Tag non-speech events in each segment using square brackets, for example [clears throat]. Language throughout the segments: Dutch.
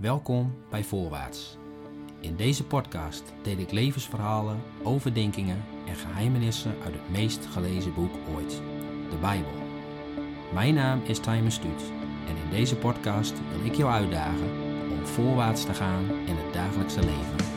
Welkom bij Voorwaarts. In deze podcast deel ik levensverhalen, overdenkingen en geheimenissen uit het meest gelezen boek ooit, de Bijbel. Mijn naam is Timer Stuut en in deze podcast wil ik jou uitdagen om voorwaarts te gaan in het dagelijkse leven.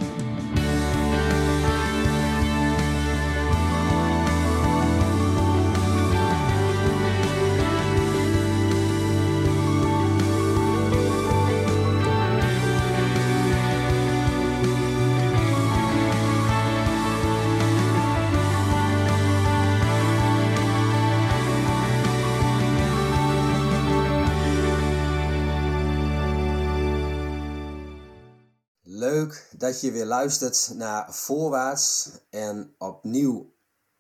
Dat je weer luistert naar Voorwaarts. En opnieuw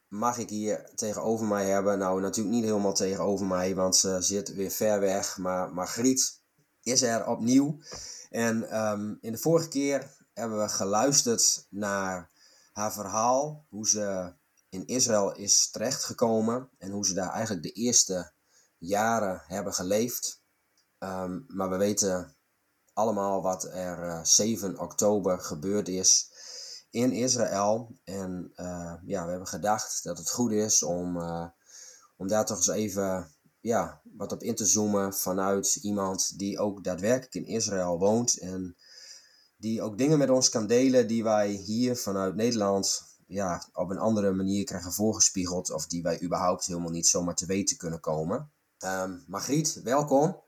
mag ik hier tegenover mij hebben. Nou, natuurlijk niet helemaal tegenover mij, want ze zit weer ver weg. Maar Margriet is er opnieuw. En ehm, in de vorige keer hebben we geluisterd naar haar verhaal. Hoe ze in Israël is terechtgekomen. En hoe ze daar eigenlijk de eerste jaren hebben geleefd. Ehm, maar we weten allemaal wat er eh, 7 oktober gebeurd is in Israël. En eh, ja, we hebben gedacht dat het goed is om, eh, om daar toch eens even ja, wat op in te zoomen vanuit iemand die ook daadwerkelijk in Israël woont. En die ook dingen met ons kan delen die wij hier vanuit Nederland ja, op een andere manier krijgen voorgespiegeld. Of die wij überhaupt helemaal niet zomaar te weten kunnen komen. Ehm Margriet, welkom.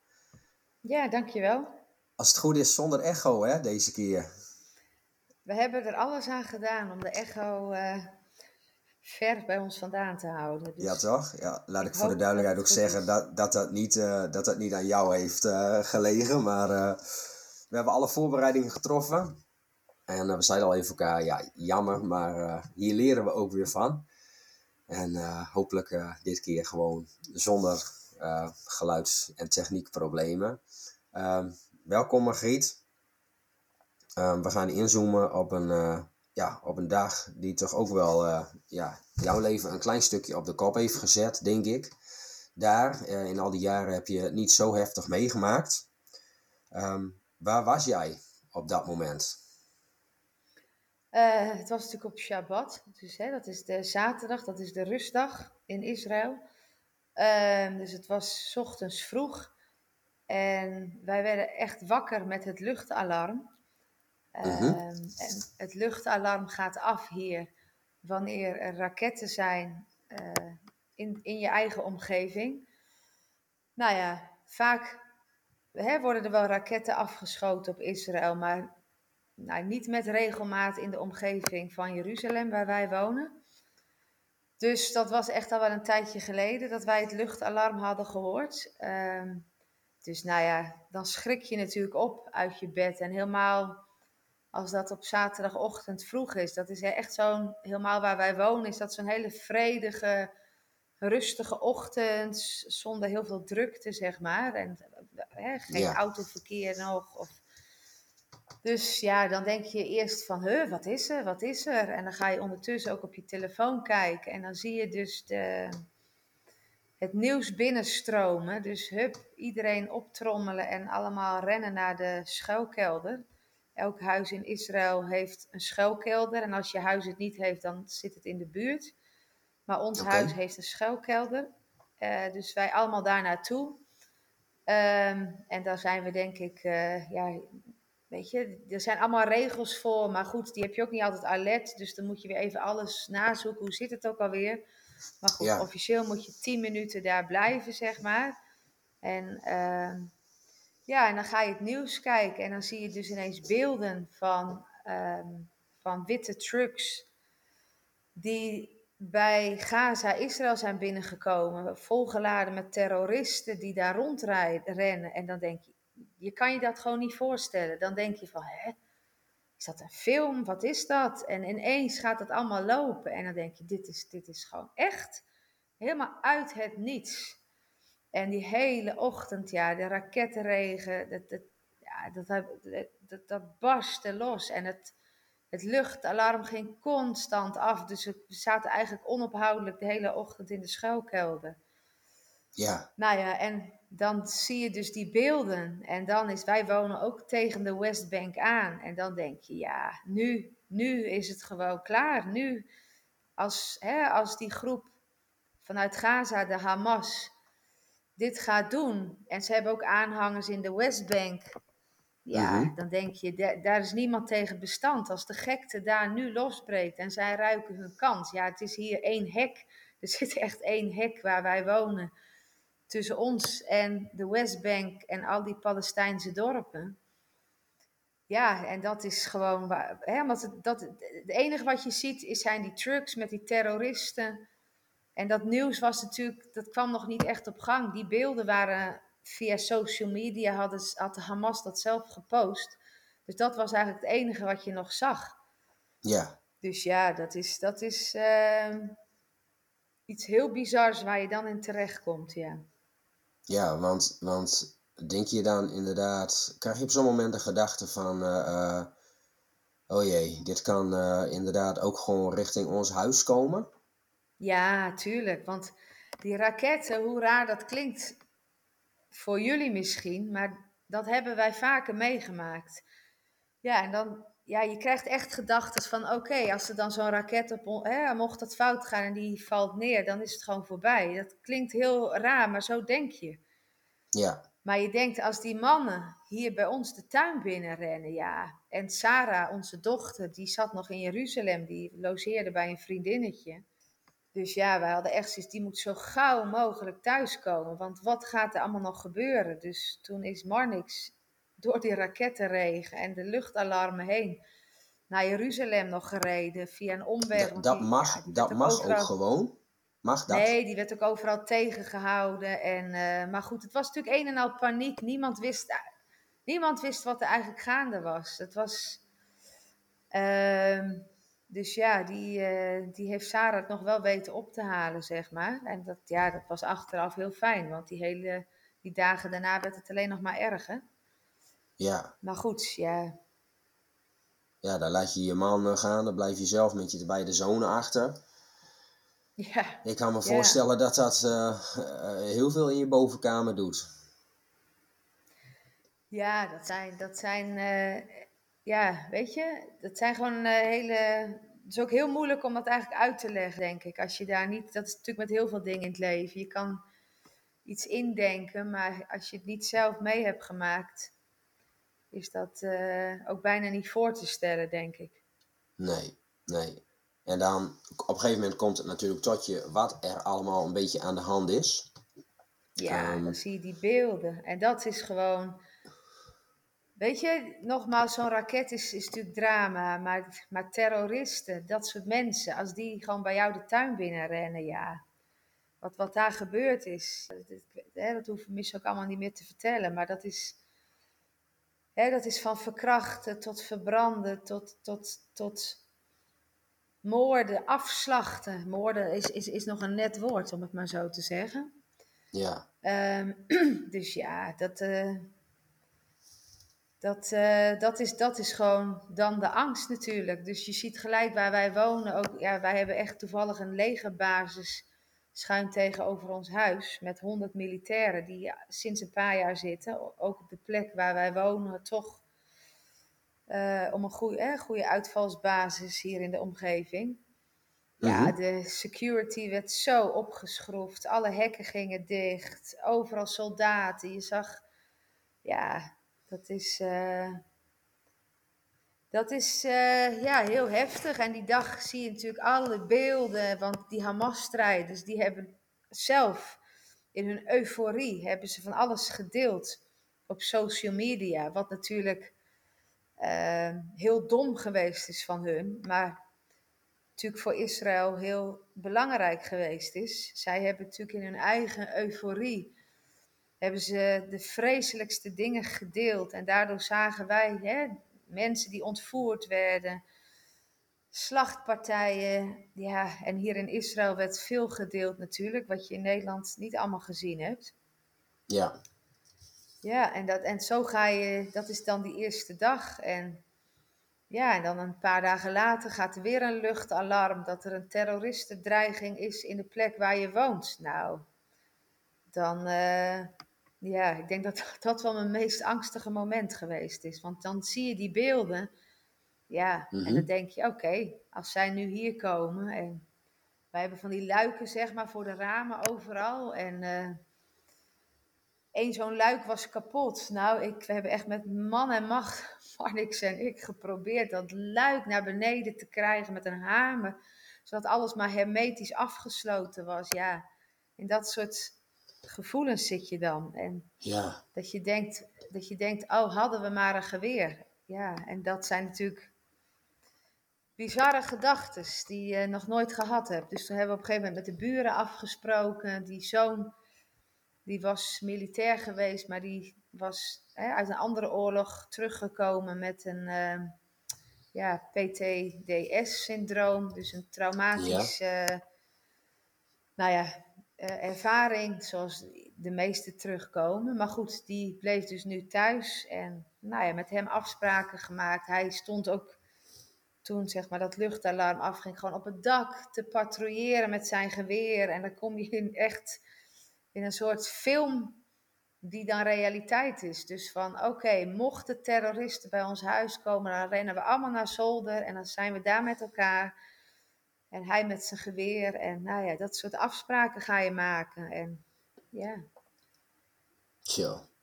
Ja, dankjewel. Als het goed is zonder echo hè, deze keer. We hebben er alles aan gedaan om de echo eh, ver bij ons vandaan te houden. Dus Ja, toch? Ja, laat ik, ik voor de duidelijkheid ook zeggen is. dat dat, dat, niet, eh, dat dat niet aan jou heeft eh, gelegen. Maar we hebben alle voorbereidingen getroffen. En we zeiden al even elkaar, ja, jammer, maar hier leren we ook weer van. En hopelijk dit keer gewoon zonder geluids- en techniekproblemen. Ehm, welkom Margriet. Ehm, we gaan inzoomen op een, eh, ja, op een dag die toch ook wel eh, ja, jouw leven een klein stukje op de kop heeft gezet, denk ik. Daar, eh, in al die jaren, heb je het niet zo heftig meegemaakt. Ehm, waar was jij op dat moment? Het was natuurlijk op Shabbat, dus hè, dat is de zaterdag, dat is de rustdag in Israël. Ehm, dus het was ochtends vroeg en wij werden echt wakker met het luchtalarm. Mhm. Ehm, en het luchtalarm gaat af hier wanneer er raketten zijn eh, in, in je eigen omgeving. Nou ja, vaak hè, worden er wel raketten afgeschoten op Israël, maar nou, niet met regelmaat in de omgeving van Jeruzalem, waar wij wonen. Dus dat was echt al wel een tijdje geleden dat wij het luchtalarm hadden gehoord. Ehm, dus nou ja, dan schrik je natuurlijk op uit je bed. En helemaal als dat op zaterdagochtend vroeg is. Dat is echt zo'n, helemaal waar wij wonen, is dat zo'n hele vredige, rustige ochtend. Zonder heel veel drukte, zeg maar. En hè, geen Ja. autoverkeer nog. Of... Dus ja, dan denk je eerst van, huh, wat is er, wat is er? En dan ga je ondertussen ook op je telefoon kijken. En dan zie je dus de, het nieuws binnenstromen. Dus hup, iedereen optrommelen en allemaal rennen naar de schuilkelder. Elk huis in Israël heeft een schuilkelder. En als je huis het niet heeft, dan zit het in de buurt. Maar ons huis heeft een schuilkelder. Eh, dus wij allemaal daar naartoe. Ehm, en daar zijn we denk ik, eh, ja, weet je, er zijn allemaal regels voor. Maar goed, die heb je ook niet altijd alert. Dus dan moet je weer even alles nazoeken. Hoe zit het ook alweer? Maar goed, Ja. officieel moet je 10 minuten daar blijven, zeg maar. En ehm, ja, en dan ga je het nieuws kijken. En dan zie je dus ineens beelden van, ehm, van witte trucks. Die bij Gaza, Israël zijn binnengekomen. Volgeladen met terroristen die daar rondrennen. En dan denk je, je kan je dat gewoon niet voorstellen. Dan denk je van, hè? Is dat een film? Wat is dat? En ineens gaat het allemaal lopen. En dan denk je, dit is, dit is gewoon echt helemaal uit het niets. En die hele ochtend, ja, de rakettenregen, dat, dat, ja, dat, dat, dat, dat barstte los. En het, het luchtalarm ging constant af. Dus we zaten eigenlijk onophoudelijk de hele ochtend in de schuilkelder. Ja, Nou ja, en dan zie je dus die beelden. En dan is, wij wonen ook tegen de Westbank aan. En dan denk je, ja, nu, nu is het gewoon klaar. Nu, als, hè, als die groep vanuit Gaza, de Hamas, dit gaat doen. En ze hebben ook aanhangers in de Westbank. Ja, Mhm. dan denk je, da- daar is niemand tegen bestand. Als de gekte daar nu losbreekt en zij ruiken hun kans. Ja, het is hier één hek. Er zit echt één hek waar wij wonen. Tussen ons en de Westbank en al die Palestijnse dorpen. Ja, en dat is gewoon. waar- Hè, want het, dat, het enige wat je ziet is, zijn die trucks met die terroristen. En dat nieuws was natuurlijk, dat kwam nog niet echt op gang. Die beelden waren via social media, hadden, had de Hamas dat zelf gepost. Dus dat was eigenlijk het enige wat je nog zag. Ja, Dus ja, dat is, dat is ehm, iets heel bizars waar je dan in terechtkomt, ja. Ja want, want denk je dan inderdaad, krijg je op zo'n moment de gedachte van, eh, eh, oh jee, dit kan eh, inderdaad ook gewoon richting ons huis komen? Ja, tuurlijk. Want die raketten, hoe raar dat klinkt voor jullie misschien, maar dat hebben wij vaker meegemaakt. Ja, en dan, ja, je krijgt echt gedachten van, oké, als er dan zo'n raket op, hè, mocht dat fout gaan en die valt neer, dan is het gewoon voorbij. Dat klinkt heel raar, maar zo denk je. Ja, Maar je denkt, als die mannen hier bij ons de tuin binnenrennen, ja. En Sarah, onze dochter, die zat nog in Jeruzalem, die logeerde bij een vriendinnetje. Dus ja, wij hadden echt zoiets, die moet zo gauw mogelijk thuiskomen. Want wat gaat er allemaal nog gebeuren? Dus toen is Marnix door die rakettenregen en de luchtalarmen heen naar Jeruzalem nog gereden via een omweg. Dat die- mag, ja, dat mag overal- ook gewoon. Mag dat? Nee, die werd ook overal tegengehouden. En, eh, maar goed, het was natuurlijk een en al paniek. Niemand wist, niemand wist wat er eigenlijk gaande was. Het was. ehm, dus ja, die, eh, die heeft Sarah het nog wel weten op te halen, zeg maar. En dat, ja, dat was achteraf heel fijn, want die, hele, die dagen daarna werd het alleen nog maar erger. Ja, Maar goed, ja. ja, dan laat je je man eh, gaan, dan blijf je zelf met je beide zonen achter. Ja, Ik kan me Ja. voorstellen dat dat eh, eh, heel veel in je bovenkamer doet. Ja, dat zijn, dat zijn ja, weet je, dat zijn gewoon hele. Het is ook heel moeilijk om dat eigenlijk uit te leggen, denk ik. Als je daar niet, dat is natuurlijk met heel veel dingen in het leven. Je kan iets indenken, maar als je het niet zelf mee hebt gemaakt, is dat eh, ook bijna niet voor te stellen, denk ik. Nee, nee. En dan op een gegeven moment komt het natuurlijk tot je wat er allemaal een beetje aan de hand is. Ja, Ehm. dan zie je die beelden. En dat is gewoon. Weet je, nogmaals, zo'n raket is, is natuurlijk drama. Maar, maar terroristen, dat soort mensen, als die gewoon bij jou de tuin binnenrennen, ja. Wat, wat daar gebeurd is, dat, hè, dat hoeven we misschien ook allemaal niet meer te vertellen. Maar dat is, hè, dat is van verkrachten tot verbranden, tot, tot, tot moorden, afslachten. Moorden is, is, is nog een net woord, om het maar zo te zeggen. Ja, Ehm, [clears throat] dus ja, dat, eh, dat, eh, dat, is, dat is gewoon dan de angst natuurlijk. Dus je ziet gelijk waar wij wonen ook. Ja, wij hebben echt toevallig een legerbasis schuin tegenover ons huis. Met 100 militairen die sinds een paar jaar zitten. Ook op de plek waar wij wonen, toch. eh, om een goede, eh, goede uitvalsbasis hier in de omgeving. Ja, Mhm. de security werd zo opgeschroefd. Alle hekken gingen dicht. Overal soldaten. Je zag, ja, dat is, eh, dat is eh, ja, heel heftig. En die dag zie je natuurlijk alle beelden. Want die Hamas-strijders, die hebben zelf in hun euforie, hebben ze van alles gedeeld op social media. Wat natuurlijk eh, heel dom geweest is van hun. Maar natuurlijk voor Israël heel belangrijk geweest is. Zij hebben natuurlijk in hun eigen euforie hebben ze de vreselijkste dingen gedeeld. En daardoor zagen wij hè, mensen die ontvoerd werden, slachtpartijen. Ja, en hier in Israël werd veel gedeeld natuurlijk, wat je in Nederland niet allemaal gezien hebt. ja, Ja, en, dat, en zo ga je, dat is dan die eerste dag. En ja, en dan een paar dagen later gaat er weer een luchtalarm dat er een terroristendreiging is in de plek waar je woont. Nou, dan, eh, ja, ik denk dat [laughs] dat wel mijn meest angstige moment geweest is. Want dan zie je die beelden. Ja, en Mhm. dan denk je, oké, als zij nu hier komen en wij hebben van die luiken, zeg maar, voor de ramen overal. En eh één zo'n luik was kapot. Nou, ik, we hebben echt met man en macht, [laughs] Marnix en ik, geprobeerd dat luik naar beneden te krijgen met een hamer. Zodat alles maar hermetisch afgesloten was. Ja, in dat soort gevoelens zit je dan. En Ja, dat je denkt, dat je denkt oh, hadden we maar een geweer. Ja, en dat zijn natuurlijk bizarre gedachten die je nog nooit gehad hebt. Dus toen hebben we op een gegeven moment met de buren afgesproken. Die zoon, die was militair geweest, maar die was hè, uit een andere oorlog teruggekomen met een eh, ja, PTDS-syndroom. Dus een traumatisch, eh, nou ja, eh, ervaring zoals de meeste terugkomen. Maar goed, die bleef dus nu thuis en nou ja, met hem afspraken gemaakt. Hij stond ook toen zeg maar dat luchtalarm afging, gewoon op het dak te patrouilleren met zijn geweer. En dan kom je in echt in een soort film die dan realiteit is. Dus van oké, mochten terroristen bij ons huis komen, dan rennen we allemaal naar zolder en dan zijn we daar met elkaar. En hij met zijn geweer. En nou ja, dat soort afspraken ga je maken. En ja,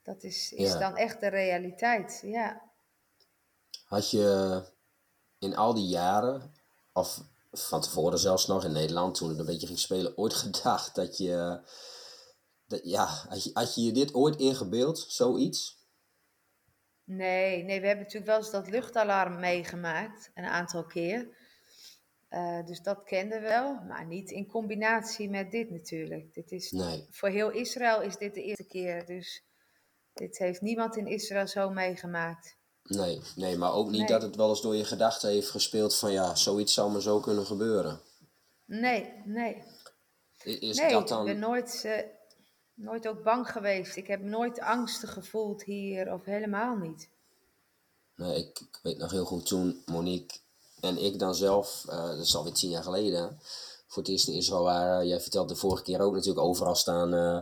dat is, is Ja. dan echt de realiteit. Ja. Had je in al die jaren, of van tevoren zelfs nog in Nederland, toen het een beetje ging spelen, ooit [laughs] gedacht dat je, dat, ja, had je, had je je dit ooit ingebeeld, zoiets? Nee, nee, we hebben natuurlijk wel eens dat luchtalarm meegemaakt, een aantal keer. Eh, dus dat kenden we wel, maar niet in combinatie met dit natuurlijk. Dit is, Nee. Voor heel Israël is dit de eerste keer, dus dit heeft niemand in Israël zo meegemaakt. Nee, nee, maar ook niet Nee. dat het wel eens door je gedachten heeft gespeeld van ja, zoiets zou maar zo kunnen gebeuren. Nee, nee. Is nee, dat ik dan... ben nooit, eh, nooit ook bang geweest. Ik heb nooit angsten gevoeld hier, of helemaal niet. Nee, ik, ik weet nog heel goed toen Monique en ik dan zelf, eh, dat is alweer tien jaar geleden, voor het eerst in Israël waren. Jij vertelde de vorige keer ook natuurlijk overal staan eh,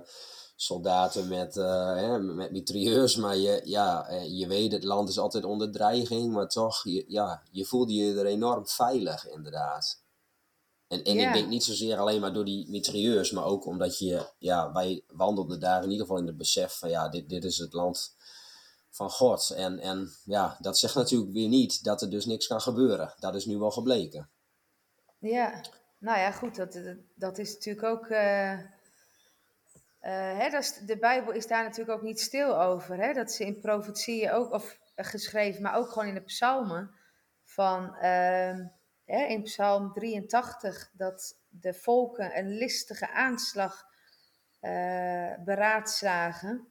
soldaten met, eh, hè, met mitrailleurs. Maar je, ja, je weet, het land is altijd onder dreiging, maar toch, je, ja, je voelde je er enorm veilig inderdaad. En, en ik denk niet zozeer alleen maar door die mitrailleurs, maar ook omdat je, ja, wij wandelden daar in ieder geval in het besef van ja, dit, dit is het land van God. En, en ja, dat zegt natuurlijk weer niet dat er dus niks kan gebeuren. Dat is nu wel gebleken. Ja, nou ja, goed, dat, dat, dat is natuurlijk ook. eh, hè, dat is, de Bijbel is daar natuurlijk ook niet stil over. Hè? Dat ze in profetieën ook, of geschreven, maar ook gewoon in de psalmen. Van ehm, hè, in Psalm 83 dat de volken een listige aanslag eh, beraadslagen.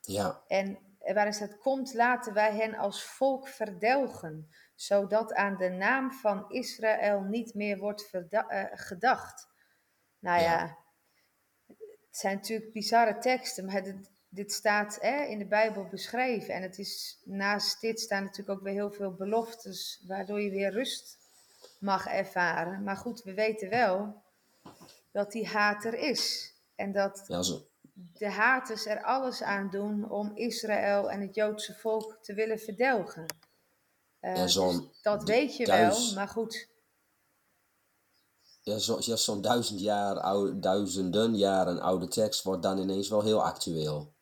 Ja, En waarin staat, komt laten wij hen als volk verdelgen, zodat aan de naam van Israël niet meer wordt eh, gedacht. Nou ja. Ja. het zijn natuurlijk bizarre teksten, maar dit, dit staat hè, in de Bijbel beschreven. En het is, naast dit staan natuurlijk ook weer heel veel beloftes, waardoor je weer rust mag ervaren. Maar goed, we weten wel dat die haat er is. En dat ja zo, de haters er alles aan doen om Israël en het Joodse volk te willen verdelgen. Eh, Ja, dus dat weet je wel, maar goed. ja, zo, ja, zo'n duizend jaar oude, duizenden jaren oude tekst wordt dan ineens wel heel actueel.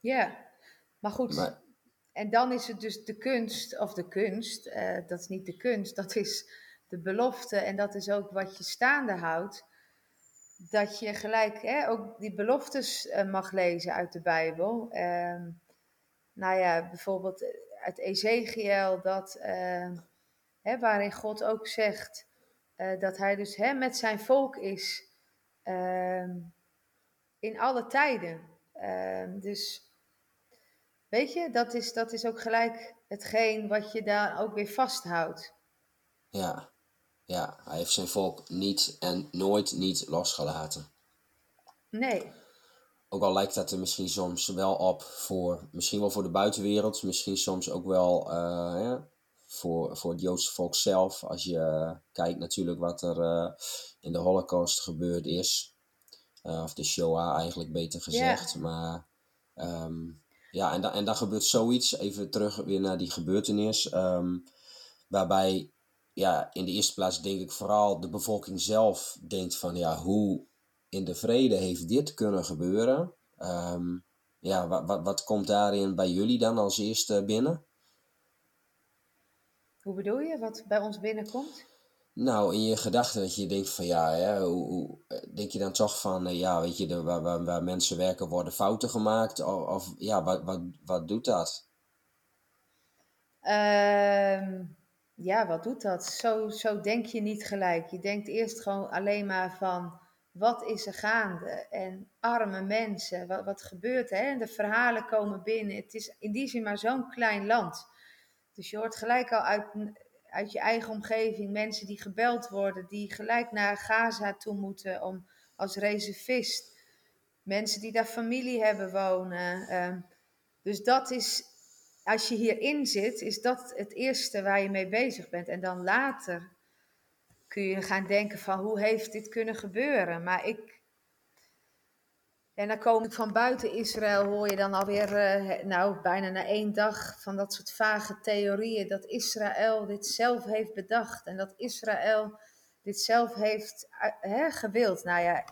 Ja, maar goed. Maar En dan is het dus de kunst, of de kunst, eh, dat is niet de kunst, dat is de belofte en dat is ook wat je staande houdt. Dat je gelijk hè, ook die beloftes eh, mag lezen uit de Bijbel. Ehm, nou ja, bijvoorbeeld uit Ezekiel, dat, eh, hè, waarin God ook zegt eh, dat hij dus hè, met zijn volk is ehm, in alle tijden. Ehm, dus Weet je, dat is, dat is ook gelijk hetgeen wat je daar ook weer vasthoudt. ja, ja, hij heeft zijn volk niet en nooit niet losgelaten. Nee, Ook al lijkt dat er misschien soms wel op voor, misschien wel voor de buitenwereld, misschien soms ook wel eh, hè, voor, voor het Joodse volk zelf. Als je kijkt natuurlijk wat er eh, in de Holocaust gebeurd is. Eh, of de Shoah eigenlijk beter gezegd. Maar Ehm, ja, en, en dan gebeurt zoiets, even terug weer naar die gebeurtenis, ehm, waarbij ja, in de eerste plaats denk ik vooral de bevolking zelf denkt van ja, hoe in de vrede heeft dit kunnen gebeuren? Um, ja, wat, wat, wat komt daarin bij jullie dan als eerste binnen? Hoe bedoel je, wat bij ons binnenkomt? Nou, in je gedachten dat je denkt van ja, hè, hoe, hoe, denk je dan toch van eh, ja, weet je, de, waar, waar, waar, mensen werken worden fouten gemaakt? Of, of ja, wat, wat, wat doet dat? Ehm, ja, wat doet dat? Zo, zo denk je niet gelijk. Je denkt eerst gewoon alleen maar van wat is er gaande? En arme mensen, wat, wat gebeurt er? En de verhalen komen binnen. Het is in die zin maar zo'n klein land. Dus je hoort gelijk al uit, uit je eigen omgeving mensen die gebeld worden, die gelijk naar Gaza toe moeten om, als reservist. Mensen die daar familie hebben wonen. Ehm, dus dat is, als je hierin zit, is dat het eerste waar je mee bezig bent. En dan later kun je gaan denken van hoe heeft dit kunnen gebeuren. Maar ik, en dan kom ik van buiten Israël, hoor je dan alweer, uh, nou bijna na één dag van dat soort vage theorieën, dat Israël dit zelf heeft bedacht en dat Israël dit zelf heeft uh, hè, gewild. Nou ja,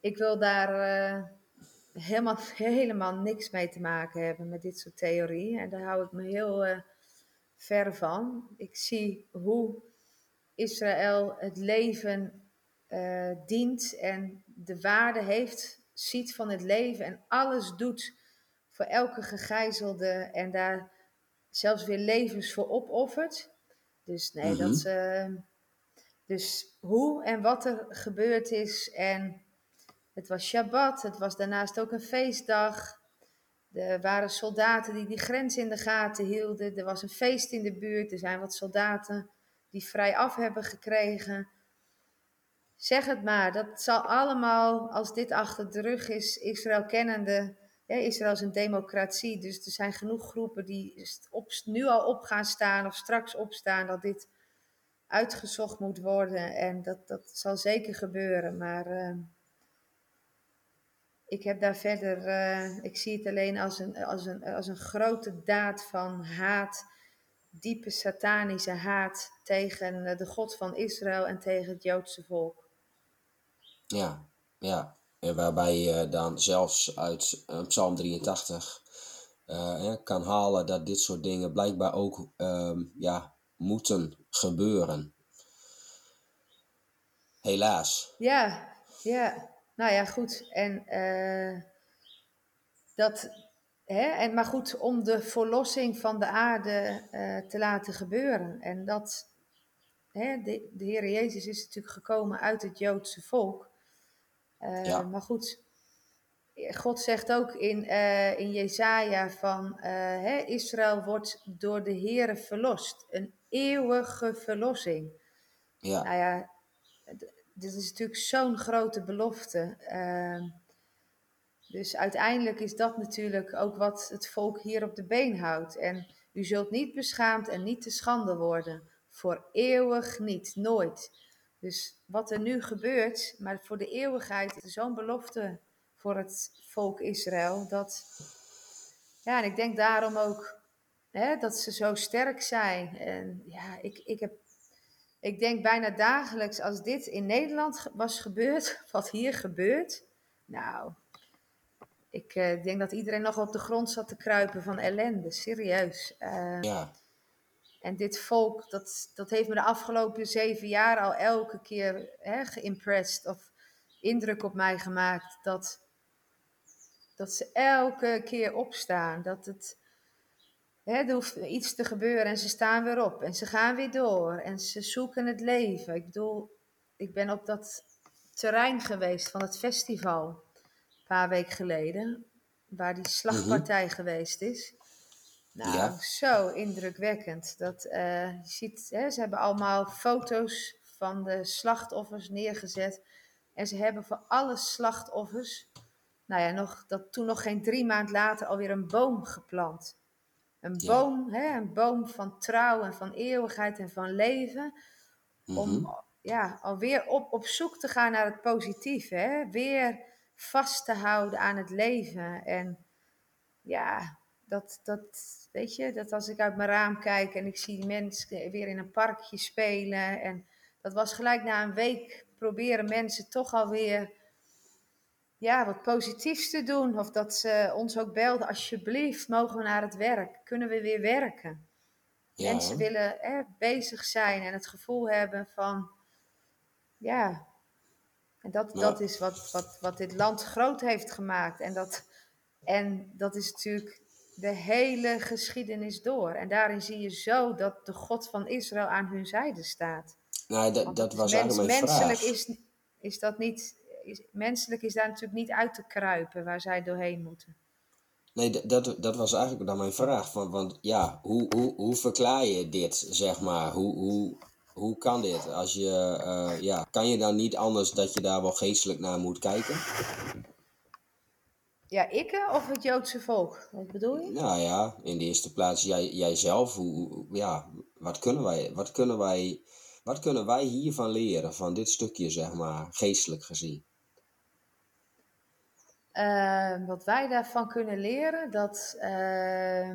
ik wil daar uh, helemaal, helemaal niks mee te maken hebben met dit soort theorieën. En daar hou ik me heel ver van. Ik zie hoe Israël het leven dient en de waarde heeft ziet van het leven en alles doet voor elke gegijzelde en daar zelfs weer levens voor opoffert. Dus nee, dat. Uh, dus hoe en wat er gebeurd is. En het was Shabbat, het was daarnaast ook een feestdag. Er waren soldaten die die grens in de gaten hielden. Er was een feest in de buurt. Er zijn wat soldaten die vrij af hebben gekregen. Zeg het maar, dat zal allemaal, als dit achter de rug is, Israël kennende. Ja, Israël is een democratie, dus er zijn genoeg groepen die op, nu al op gaan staan of straks opstaan dat dit uitgezocht moet worden. En dat, dat zal zeker gebeuren, maar uh, ik heb daar verder, uh, ik zie het alleen als een, als, een, als een grote daad van haat, diepe satanische haat tegen de God van Israël en tegen het Joodse volk. Ja, ja. En waarbij je dan zelfs uit uh, Psalm 83 uh, kan halen dat dit soort dingen blijkbaar ook uh, ja, moeten gebeuren. Helaas. Ja, ja. Nou ja, goed. En uh, dat. Hè, en, maar goed, om de verlossing van de aarde uh, te laten gebeuren. En dat. Hè, de, de Heer Jezus is natuurlijk gekomen uit het Joodse volk. Uh, ja. Maar goed, God zegt ook in, uh, in Jezaja van uh, hè, Israël wordt door de Here verlost. Een eeuwige verlossing. Ja. Nou ja, dit is natuurlijk zo'n grote belofte. Ehm, dus uiteindelijk is dat natuurlijk ook wat het volk hier op de been houdt. En u zult niet beschaamd en niet te schande worden. Voor eeuwig niet, nooit. Dus wat er nu gebeurt, maar voor de eeuwigheid zo'n belofte voor het volk Israël. Dat, ja, en ik denk daarom ook hè, dat ze zo sterk zijn. En ja, ik, ik, heb, ik denk bijna dagelijks, als dit in Nederland was gebeurd, [laughs] wat hier gebeurt. Nou, ik uh, denk dat iedereen nog op de grond zat te kruipen van ellende, serieus. Uh, ja. En dit volk, dat, dat heeft me de afgelopen zeven jaar al elke keer hè, geïmpressed of indruk op mij gemaakt. Dat, dat ze elke keer opstaan. Dat het, hè, er hoeft iets te gebeuren en ze staan weer op en ze gaan weer door en ze zoeken het leven. Ik bedoel, ik ben op dat terrein geweest van het festival een paar weken geleden, waar die slagpartij mhm. geweest is. Nou, zo indrukwekkend. Dat, uh, je ziet, hè, ze hebben allemaal foto's van de slachtoffers neergezet. En ze hebben voor alle slachtoffers, nou ja, nog, dat toen nog geen drie maand later alweer een boom geplant. Een boom, hè, een boom van trouw en van eeuwigheid en van leven. Om mhm. ja, alweer op, op zoek te gaan naar het positieve. Hè? Weer vast te houden aan het leven. En ja, dat, dat, weet je, dat als ik uit mijn raam kijk en ik zie mensen weer in een parkje spelen. En dat was gelijk na een week proberen mensen toch alweer ja, wat positiefs te doen. Of dat ze ons ook belden, alsjeblieft, mogen we naar het werk? Kunnen we weer werken? Ja. Mensen willen bezig zijn en het gevoel hebben van, ja, en dat, dat is wat, wat, wat dit land groot heeft gemaakt. En dat, en dat is natuurlijk de hele geschiedenis door. En daarin zie je zo dat de God van Israël aan hun zijde staat. Nou, dat, dat was eigenlijk mijn menselijk Is, is dat niet, is, menselijk is daar natuurlijk niet uit te kruipen waar zij doorheen moeten. Nee, dat, dat was eigenlijk dan mijn vraag. Want, want ja, hoe, hoe, hoe verklaar je dit, zeg maar? Hoe, hoe, hoe kan dit? Als je, uh, ja, kan je dan niet anders dat je daar wel geestelijk naar moet kijken? Ja, ik of het Joodse volk? Wat bedoel je? Nou ja, in de eerste plaats jij, jijzelf. Hoe, ja, wat kunnen wij, wat kunnen wij, wat kunnen wij hiervan leren, van dit stukje, zeg maar, geestelijk gezien? Uh, wat wij daarvan kunnen leren, dat, uh,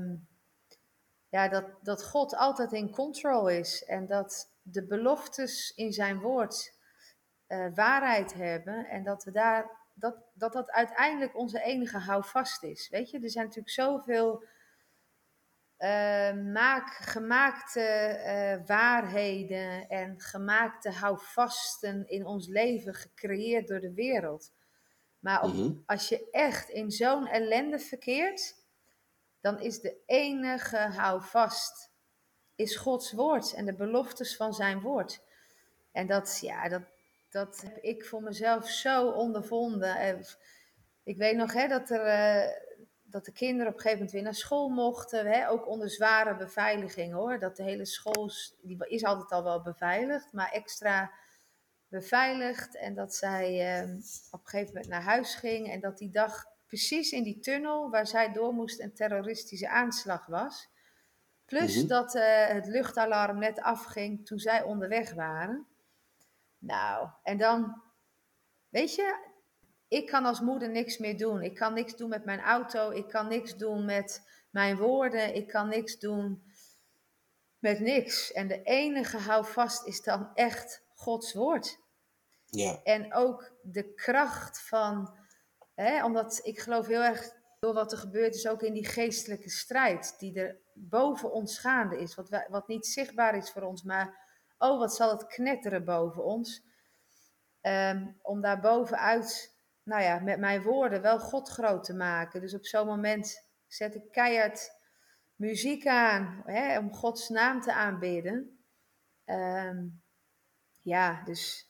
ja, dat, dat God altijd in control is en dat de beloftes in zijn woord uh, waarheid hebben en dat we daar dat, dat dat uiteindelijk onze enige houvast is. Weet je, er zijn natuurlijk zoveel uh, maak, gemaakte uh, waarheden en gemaakte houvasten in ons leven gecreëerd door de wereld. Maar op, mhm. als je echt in zo'n ellende verkeert, dan is de enige houvast is Gods woord en de beloftes van zijn woord. En dat, ja, dat, dat heb ik voor mezelf zo ondervonden. Ik weet nog hè, dat, er, eh, dat de kinderen op een gegeven moment weer naar school mochten. Hè, ook onder zware beveiliging hoor. Dat de hele school die is altijd al wel beveiligd, maar extra beveiligd. En dat zij uh, op een gegeven moment naar huis ging. En dat die dag precies in die tunnel waar zij door moest een terroristische aanslag was. Plus mhm. dat uh, het luchtalarm net afging toen zij onderweg waren. Nou, en dan, weet je, ik kan als moeder niks meer doen. Ik kan niks doen met mijn auto. Ik kan niks doen met mijn woorden. Ik kan niks doen met niks. En de enige houvast is dan echt Gods woord. Ja. En ook de kracht van, hè, omdat ik geloof heel erg door wat er gebeurt is, ook in die geestelijke strijd die er boven ons gaande is. Wat, wat niet zichtbaar is voor ons, maar oh wat zal het knetteren boven ons. Um, om daar bovenuit, nou ja, met mijn woorden wel God groot te maken. Dus op zo'n moment zet ik keihard muziek aan hè, om Gods naam te aanbidden. Um, ja, dus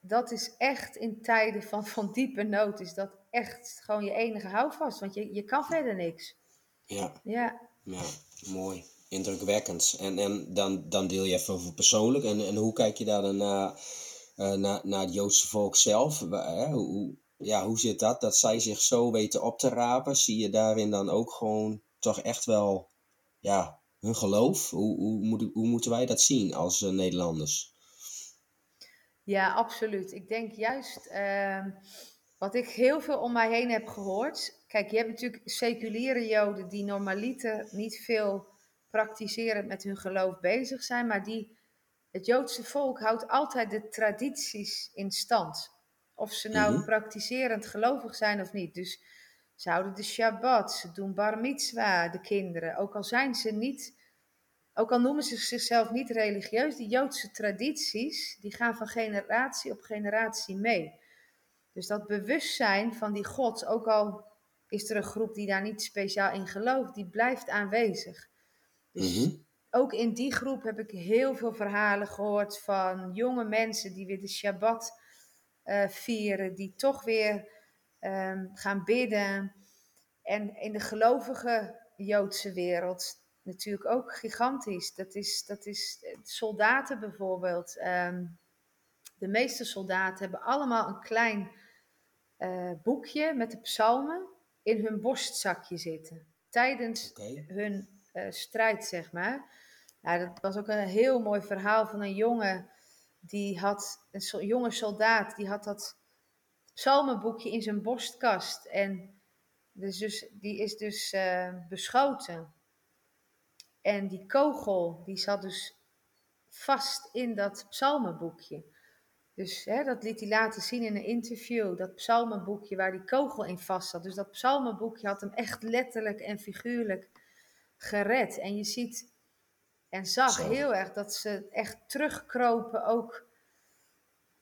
dat is echt in tijden van, van diepe nood, is dat echt gewoon je enige houvast. Want je, je kan verder niks. Ja. Ja. ja mooi indrukwekkend. En, en dan, dan deel je even over persoonlijk. En, en hoe kijk je daar dan naar, uh, naar, naar het Joodse volk zelf? Hoe, ja, hoe zit dat? Dat zij zich zo weten op te rapen. Zie je daarin dan ook gewoon toch echt wel ja, hun geloof? Hoe, hoe, moet, hoe moeten wij dat zien als uh, Nederlanders? Ja, absoluut. Ik denk juist ehm, wat ik heel veel om mij heen heb gehoord. Kijk, je hebt natuurlijk seculiere Joden die normaliter niet veel praktiserend met hun geloof bezig zijn, maar die, het Joodse volk houdt altijd de tradities in stand. Of ze nou mm praktiserend gelovig zijn of niet. Dus ze houden de Shabbat, ze doen bar mitzwa, de kinderen. Ook al zijn ze niet, ook al noemen ze zichzelf niet religieus, die Joodse tradities, die gaan van generatie op generatie mee. Dus dat bewustzijn van die God, ook al is er een groep die daar niet speciaal in gelooft, die blijft aanwezig. Dus mhm. ook in die groep heb ik heel veel verhalen gehoord van jonge mensen die weer de Shabbat uh, vieren, die toch weer um, gaan bidden. En in de gelovige Joodse wereld natuurlijk ook gigantisch. Dat is, dat is eh, soldaten bijvoorbeeld. Um, de meeste soldaten hebben allemaal een klein uh, boekje met de psalmen in hun borstzakje zitten. Tijdens okay. hun uh, strijd, zeg maar. Nou, dat was ook een heel mooi verhaal van een jongen die had, een jonge soldaat, die had dat psalmenboekje in zijn borstkast. En dus, dus, die is dus uh, beschoten. En die kogel, die zat dus vast in dat psalmenboekje. Dus hè, dat liet hij laten zien in een interview, dat psalmenboekje waar die kogel in vast zat. Dus dat psalmenboekje had hem echt letterlijk en figuurlijk gered. En je ziet en zag heel erg dat ze echt terugkropen ook.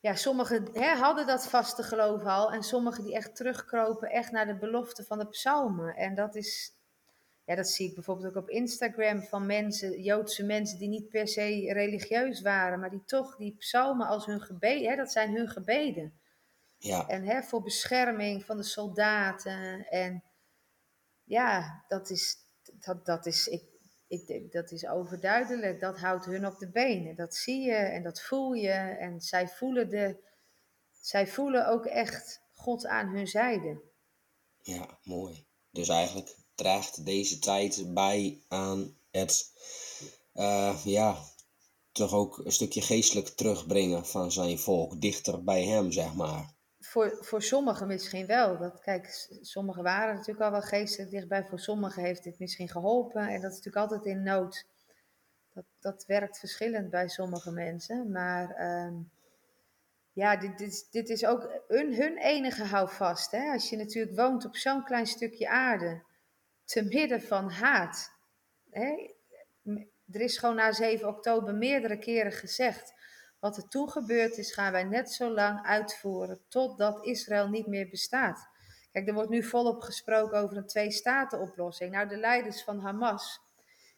Ja, sommigen hè, hadden dat vaste geloof al en sommigen die echt terugkropen echt naar de belofte van de psalmen. En dat is, ja, dat zie ik bijvoorbeeld ook op Instagram van mensen, Joodse mensen die niet per se religieus waren, maar die toch die psalmen als hun gebeden, hè, dat zijn hun gebeden. Ja. En hè, voor bescherming van de soldaten. En ja, dat is, dat, dat is ik, ik denk, dat is overduidelijk. Dat houdt hun op de benen. Dat zie je en dat voel je. En zij voelen, de, zij voelen ook echt God aan hun zijde. Ja, mooi. Dus eigenlijk draagt deze tijd bij aan het, uh, ja, toch ook een stukje geestelijk terugbrengen van zijn volk, dichter bij hem, zeg maar. Voor, voor sommigen misschien wel. Dat, kijk, sommigen waren natuurlijk al wel geestelijk dichtbij. Voor sommigen heeft dit misschien geholpen. En dat is natuurlijk altijd in nood. Dat, dat werkt verschillend bij sommige mensen. Maar ehm, ja, dit, dit, dit is ook hun, hun enige houvast. Hè? Als je natuurlijk woont op zo'n klein stukje aarde te midden van haat. Hè? Er is gewoon na 7 oktober meerdere keren gezegd. Wat er toen gebeurd is, gaan wij net zo lang uitvoeren totdat Israël niet meer bestaat. Kijk, er wordt nu volop gesproken over een twee-staten-oplossing. Nou, de leiders van Hamas,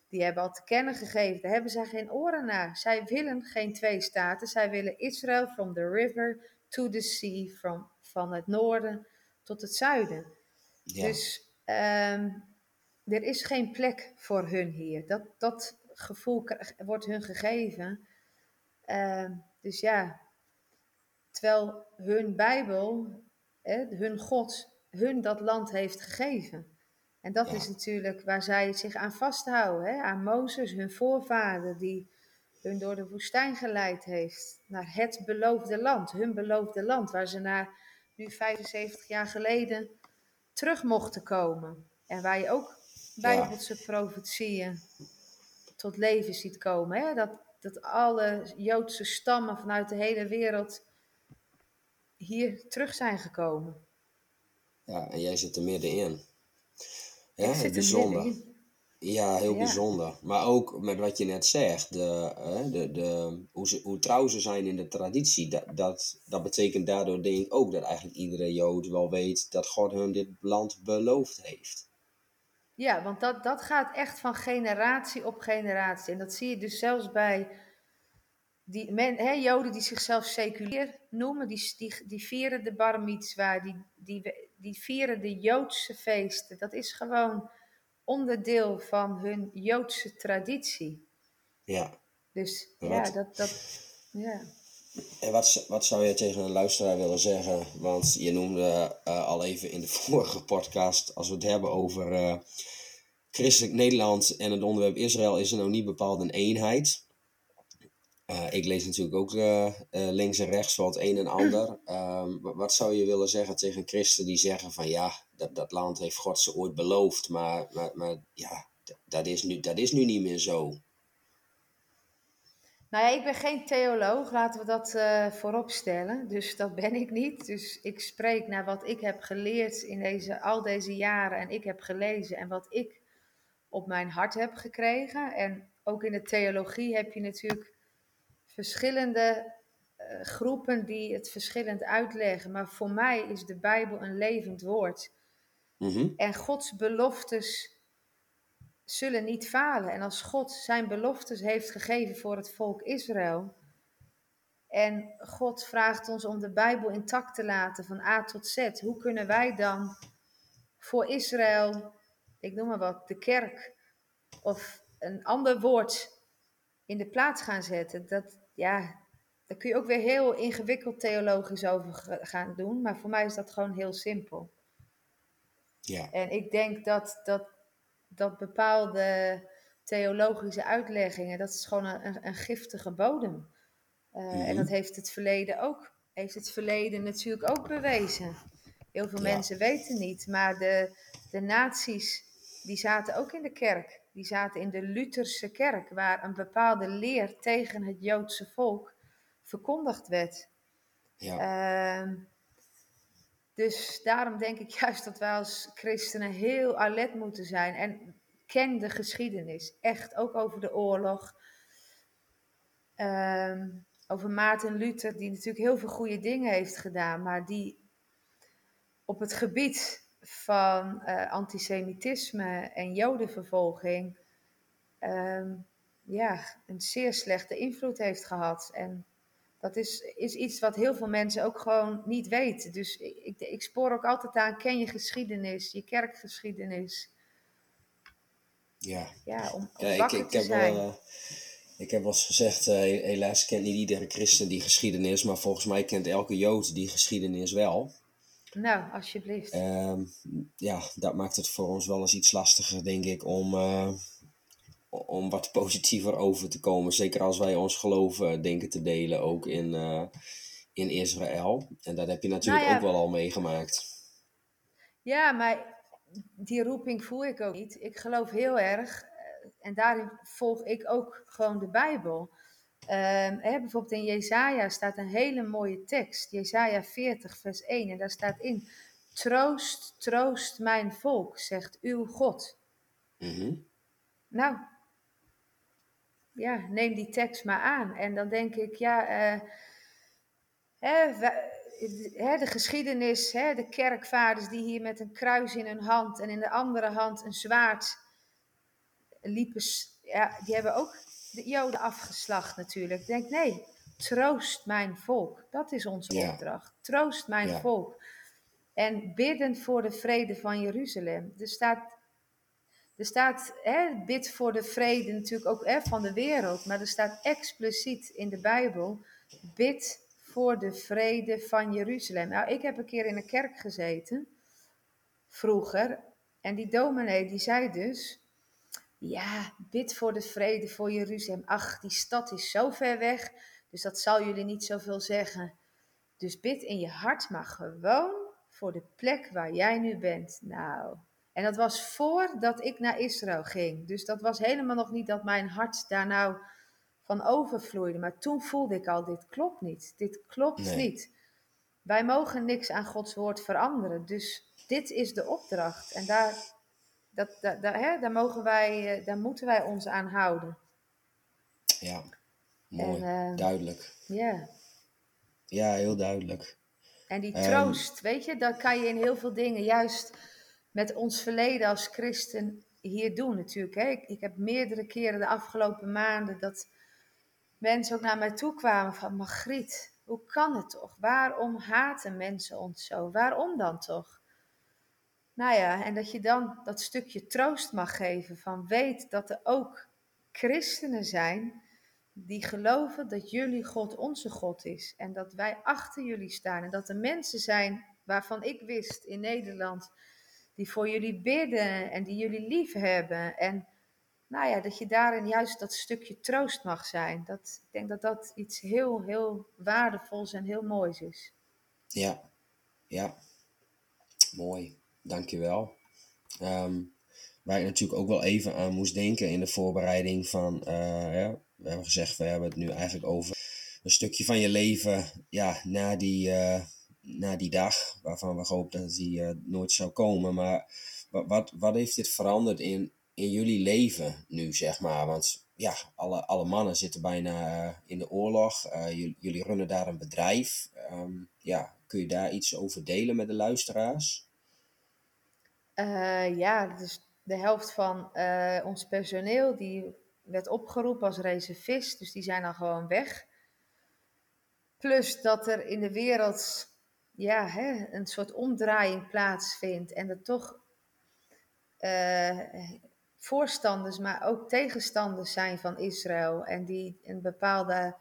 die hebben al te kennen gegeven, daar hebben zij geen oren naar. Zij willen geen twee staten, zij willen Israël from the river to the sea, from, van het noorden tot het zuiden. Ja. Dus um, er is geen plek voor hun hier. Dat, dat gevoel wordt hun gegeven. Uh, dus ja, terwijl hun Bijbel, hè, hun God, hun dat land heeft gegeven. En dat is natuurlijk waar zij zich aan vasthouden. Hè? Aan Mozes, hun voorvader, die hun door de woestijn geleid heeft. Naar het beloofde land, hun beloofde land, waar ze na nu 75 jaar geleden terug mochten komen. En waar je ook Bijbelse ja. profetieën tot leven ziet komen. Hè? Dat, dat alle Joodse stammen vanuit de hele wereld hier terug zijn gekomen. Ja, en jij zit er middenin. Ja, zit bijzonder. Ja, heel bijzonder. Maar ook met wat je net zegt, de, de, de, hoe, ze, hoe trouw ze zijn in de traditie. Dat, dat, dat betekent daardoor denk ik ook dat eigenlijk iedere Jood wel weet dat God hun dit land beloofd heeft. Ja, want dat, dat gaat echt van generatie op generatie. En dat zie je dus zelfs bij die men, hè, Joden die zichzelf seculier noemen. Die, die, die vieren de bar mitzwa, die, die, die vieren de Joodse feesten. Dat is gewoon onderdeel van hun Joodse traditie. Ja. Dus ja, dat, dat, ja. En wat, wat zou je tegen een luisteraar willen zeggen? Want je noemde uh, al even in de [laughs] vorige podcast, als we het hebben over uh, christelijk Nederland en het onderwerp Israël, is er nou niet bepaald een eenheid. Uh, ik lees natuurlijk ook links en rechts wat een en ander. [clears throat] Ehm, wat zou je willen zeggen tegen christen die zeggen van ja, dat, dat land heeft God ze ooit beloofd, maar, maar, maar ja, dat is, nu, dat is nu niet meer zo. Nou ja, ik ben geen theoloog, laten we dat uh, voorop stellen. Dus dat ben ik niet. Dus ik spreek naar wat ik heb geleerd in deze, al deze jaren en ik heb gelezen en wat ik op mijn hart heb gekregen. En ook in de theologie heb je natuurlijk verschillende uh, groepen die het verschillend uitleggen. Maar voor mij is de Bijbel een levend woord. Mm -hmm. En Gods beloftes zullen niet falen. En als God zijn beloftes heeft gegeven voor het volk Israël. En God vraagt ons om de Bijbel intact te laten van A tot Z. Hoe kunnen wij dan voor Israël, ik noem maar wat, de kerk of een ander woord in de plaats gaan zetten? Dat, ja, daar kun je ook weer heel ingewikkeld theologisch over gaan doen. Maar voor mij is dat gewoon heel simpel. Ja. En ik denk dat, dat dat bepaalde theologische uitleggingen, dat is gewoon een, een giftige bodem. Uh, En mhm. dat heeft het verleden ook, heeft het verleden natuurlijk ook bewezen. Heel veel mensen weten niet, maar de, de nazi's, die zaten ook in de kerk. Die zaten in de Lutherse kerk, waar een bepaalde leer tegen het Joodse volk verkondigd werd. Ja. Ehm, dus daarom denk ik juist dat wij als christenen heel alert moeten zijn. En ken de geschiedenis. Echt, ook over de oorlog. Ehm, over Maarten Luther, die natuurlijk heel veel goede dingen heeft gedaan. Maar die op het gebied van uh, antisemitisme en jodenvervolging... ehm, ja, een zeer slechte invloed heeft gehad. En dat is, is iets wat heel veel mensen ook gewoon niet weten. Dus ik, ik spoor ook altijd aan, ken je geschiedenis, je kerkgeschiedenis. Ja, Ja, om, om ja ik, te heb zijn. wel, eh, ik heb wel eens gezegd, eh, helaas kent niet iedere christen die geschiedenis, maar volgens mij kent elke jood die geschiedenis wel. Nou, alsjeblieft. Ehm, ja, dat maakt het voor ons wel eens iets lastiger, denk ik, om, eh, om wat positiever over te komen. Zeker als wij ons geloof eh, denken te delen, ook in, eh, in Israël. En dat heb je natuurlijk Nou ja. ook wel al meegemaakt. Ja, maar die roeping voel ik ook niet. Ik geloof heel erg, eh, en daarin volg ik ook gewoon de Bijbel. Ehm, hè, bijvoorbeeld in Jezaja staat een hele mooie tekst. Jezaja 40, vers 1. En daar staat in: Troost, troost mijn volk, zegt uw God. Mhm. Nou, ja, neem die tekst maar aan. En dan denk ik, ja, eh, hè, de geschiedenis, hè, de kerkvaders die hier met een kruis in hun hand en in de andere hand een zwaard liepen, ja, die hebben ook de Joden afgeslacht natuurlijk. Ik denk, nee, troost mijn volk. Dat is onze Ja. opdracht. Troost mijn Ja. volk. En bidden voor de vrede van Jeruzalem. Er staat er staat, hè, bid voor de vrede natuurlijk ook hè, van de wereld, maar er staat expliciet in de Bijbel, bid voor de vrede van Jeruzalem. Nou, ik heb een keer in een kerk gezeten, vroeger, en die dominee die zei dus, ja, bid voor de vrede voor Jeruzalem. Ach, die stad is zo ver weg, dus dat zal jullie niet zoveel zeggen. Dus bid in je hart, maar gewoon voor de plek waar jij nu bent. Nou, en dat was voordat ik naar Israël ging. Dus dat was helemaal nog niet dat mijn hart daar nou van overvloeide. Maar toen voelde ik al, dit klopt niet. Dit klopt Nee. niet. Wij mogen niks aan Gods woord veranderen. Dus dit is de opdracht. En daar, dat, daar, daar, hè, daar, mogen wij, eh, daar moeten wij ons aan houden. Ja, mooi, En, eh, duidelijk. Ja. Ja, heel duidelijk. En die Ehm, troost, weet je, dat kan je in heel veel dingen, juist met ons verleden als christen hier doen natuurlijk. Hè. Ik, ik heb meerdere keren de afgelopen maanden dat mensen ook naar mij toe kwamen van, Margriet, hoe kan het toch? Waarom haten mensen ons zo? Waarom dan toch? Nou ja, en dat je dan dat stukje troost mag geven van weet dat er ook christenen zijn die geloven dat jullie God onze God is en dat wij achter jullie staan en dat er mensen zijn waarvan ik wist in Nederland die voor jullie bidden en die jullie lief hebben en nou ja, dat je daarin juist dat stukje troost mag zijn. Dat, ik denk dat dat iets heel, heel waardevols en heel moois is. Ja, ja. Mooi, dankjewel. Ehm waar ik natuurlijk ook wel even aan moest denken in de voorbereiding van, eh, ja, we hebben gezegd, we hebben het nu eigenlijk over een stukje van je leven, ja, na die, eh, na die dag, waarvan we hopen dat die eh, nooit zou komen. Maar wat, wat, heeft dit veranderd in, in jullie leven nu, zeg maar? Want ja, alle, alle mannen zitten bijna eh, in de oorlog. Eh, jullie, jullie runnen daar een bedrijf. Ehm, ja, kun je daar iets over delen met de luisteraars? Ja, dus de helft van ons personeel die werd opgeroepen als reservist, dus die zijn dan gewoon weg. Plus dat er in de wereld ja, hè, een soort omdraaiing plaatsvindt en er toch eh, voorstanders, maar ook tegenstanders zijn van Israël en die een bepaalde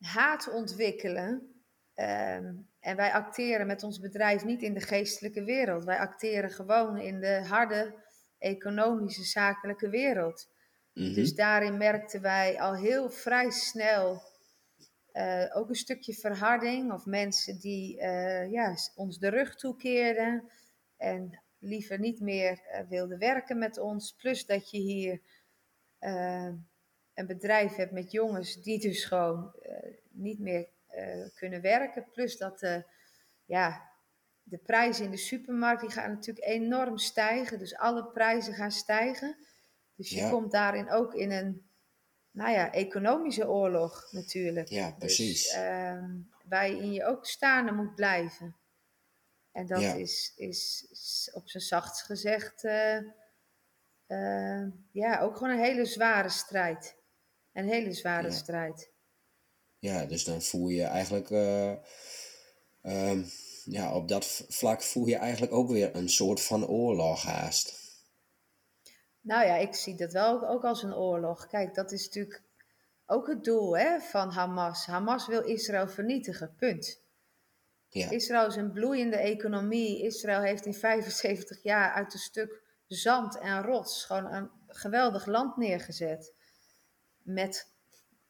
haat ontwikkelen. Ehm, en wij acteren met ons bedrijf niet in de geestelijke wereld. Wij acteren gewoon in de harde economische, zakelijke wereld. Mhm. Dus daarin merkten wij al heel vrij snel eh, ook een stukje verharding. Of mensen die eh, ja, ons de rug toekeerden. En liever niet meer eh, wilde werken met ons. Plus dat je hier een bedrijf hebt met jongens die dus gewoon niet meer kunnen werken. Plus dat de, ja, de prijzen in de supermarkt die gaan natuurlijk enorm stijgen. Dus alle prijzen gaan stijgen. Dus je Ja. komt daarin ook in een nou ja, economische oorlog natuurlijk. Ja, precies. Dus, ehm, waarin je ook staande moet blijven. En dat Ja. is, is, is op zijn zachtst gezegd eh, eh, ja, ook gewoon een hele zware strijd. Een hele zware Ja. strijd. Ja, dus dan voel je eigenlijk, eh, ehm, ja, op dat vlak voel je eigenlijk ook weer een soort van oorlog haast. Nou ja, ik zie dat wel ook, als een oorlog. Kijk, dat is natuurlijk ook het doel hè, van Hamas. Hamas wil Israël vernietigen, punt. Ja, Israël is een bloeiende economie. Israël heeft in 75 jaar uit een stuk zand en rots gewoon een geweldig land neergezet. Met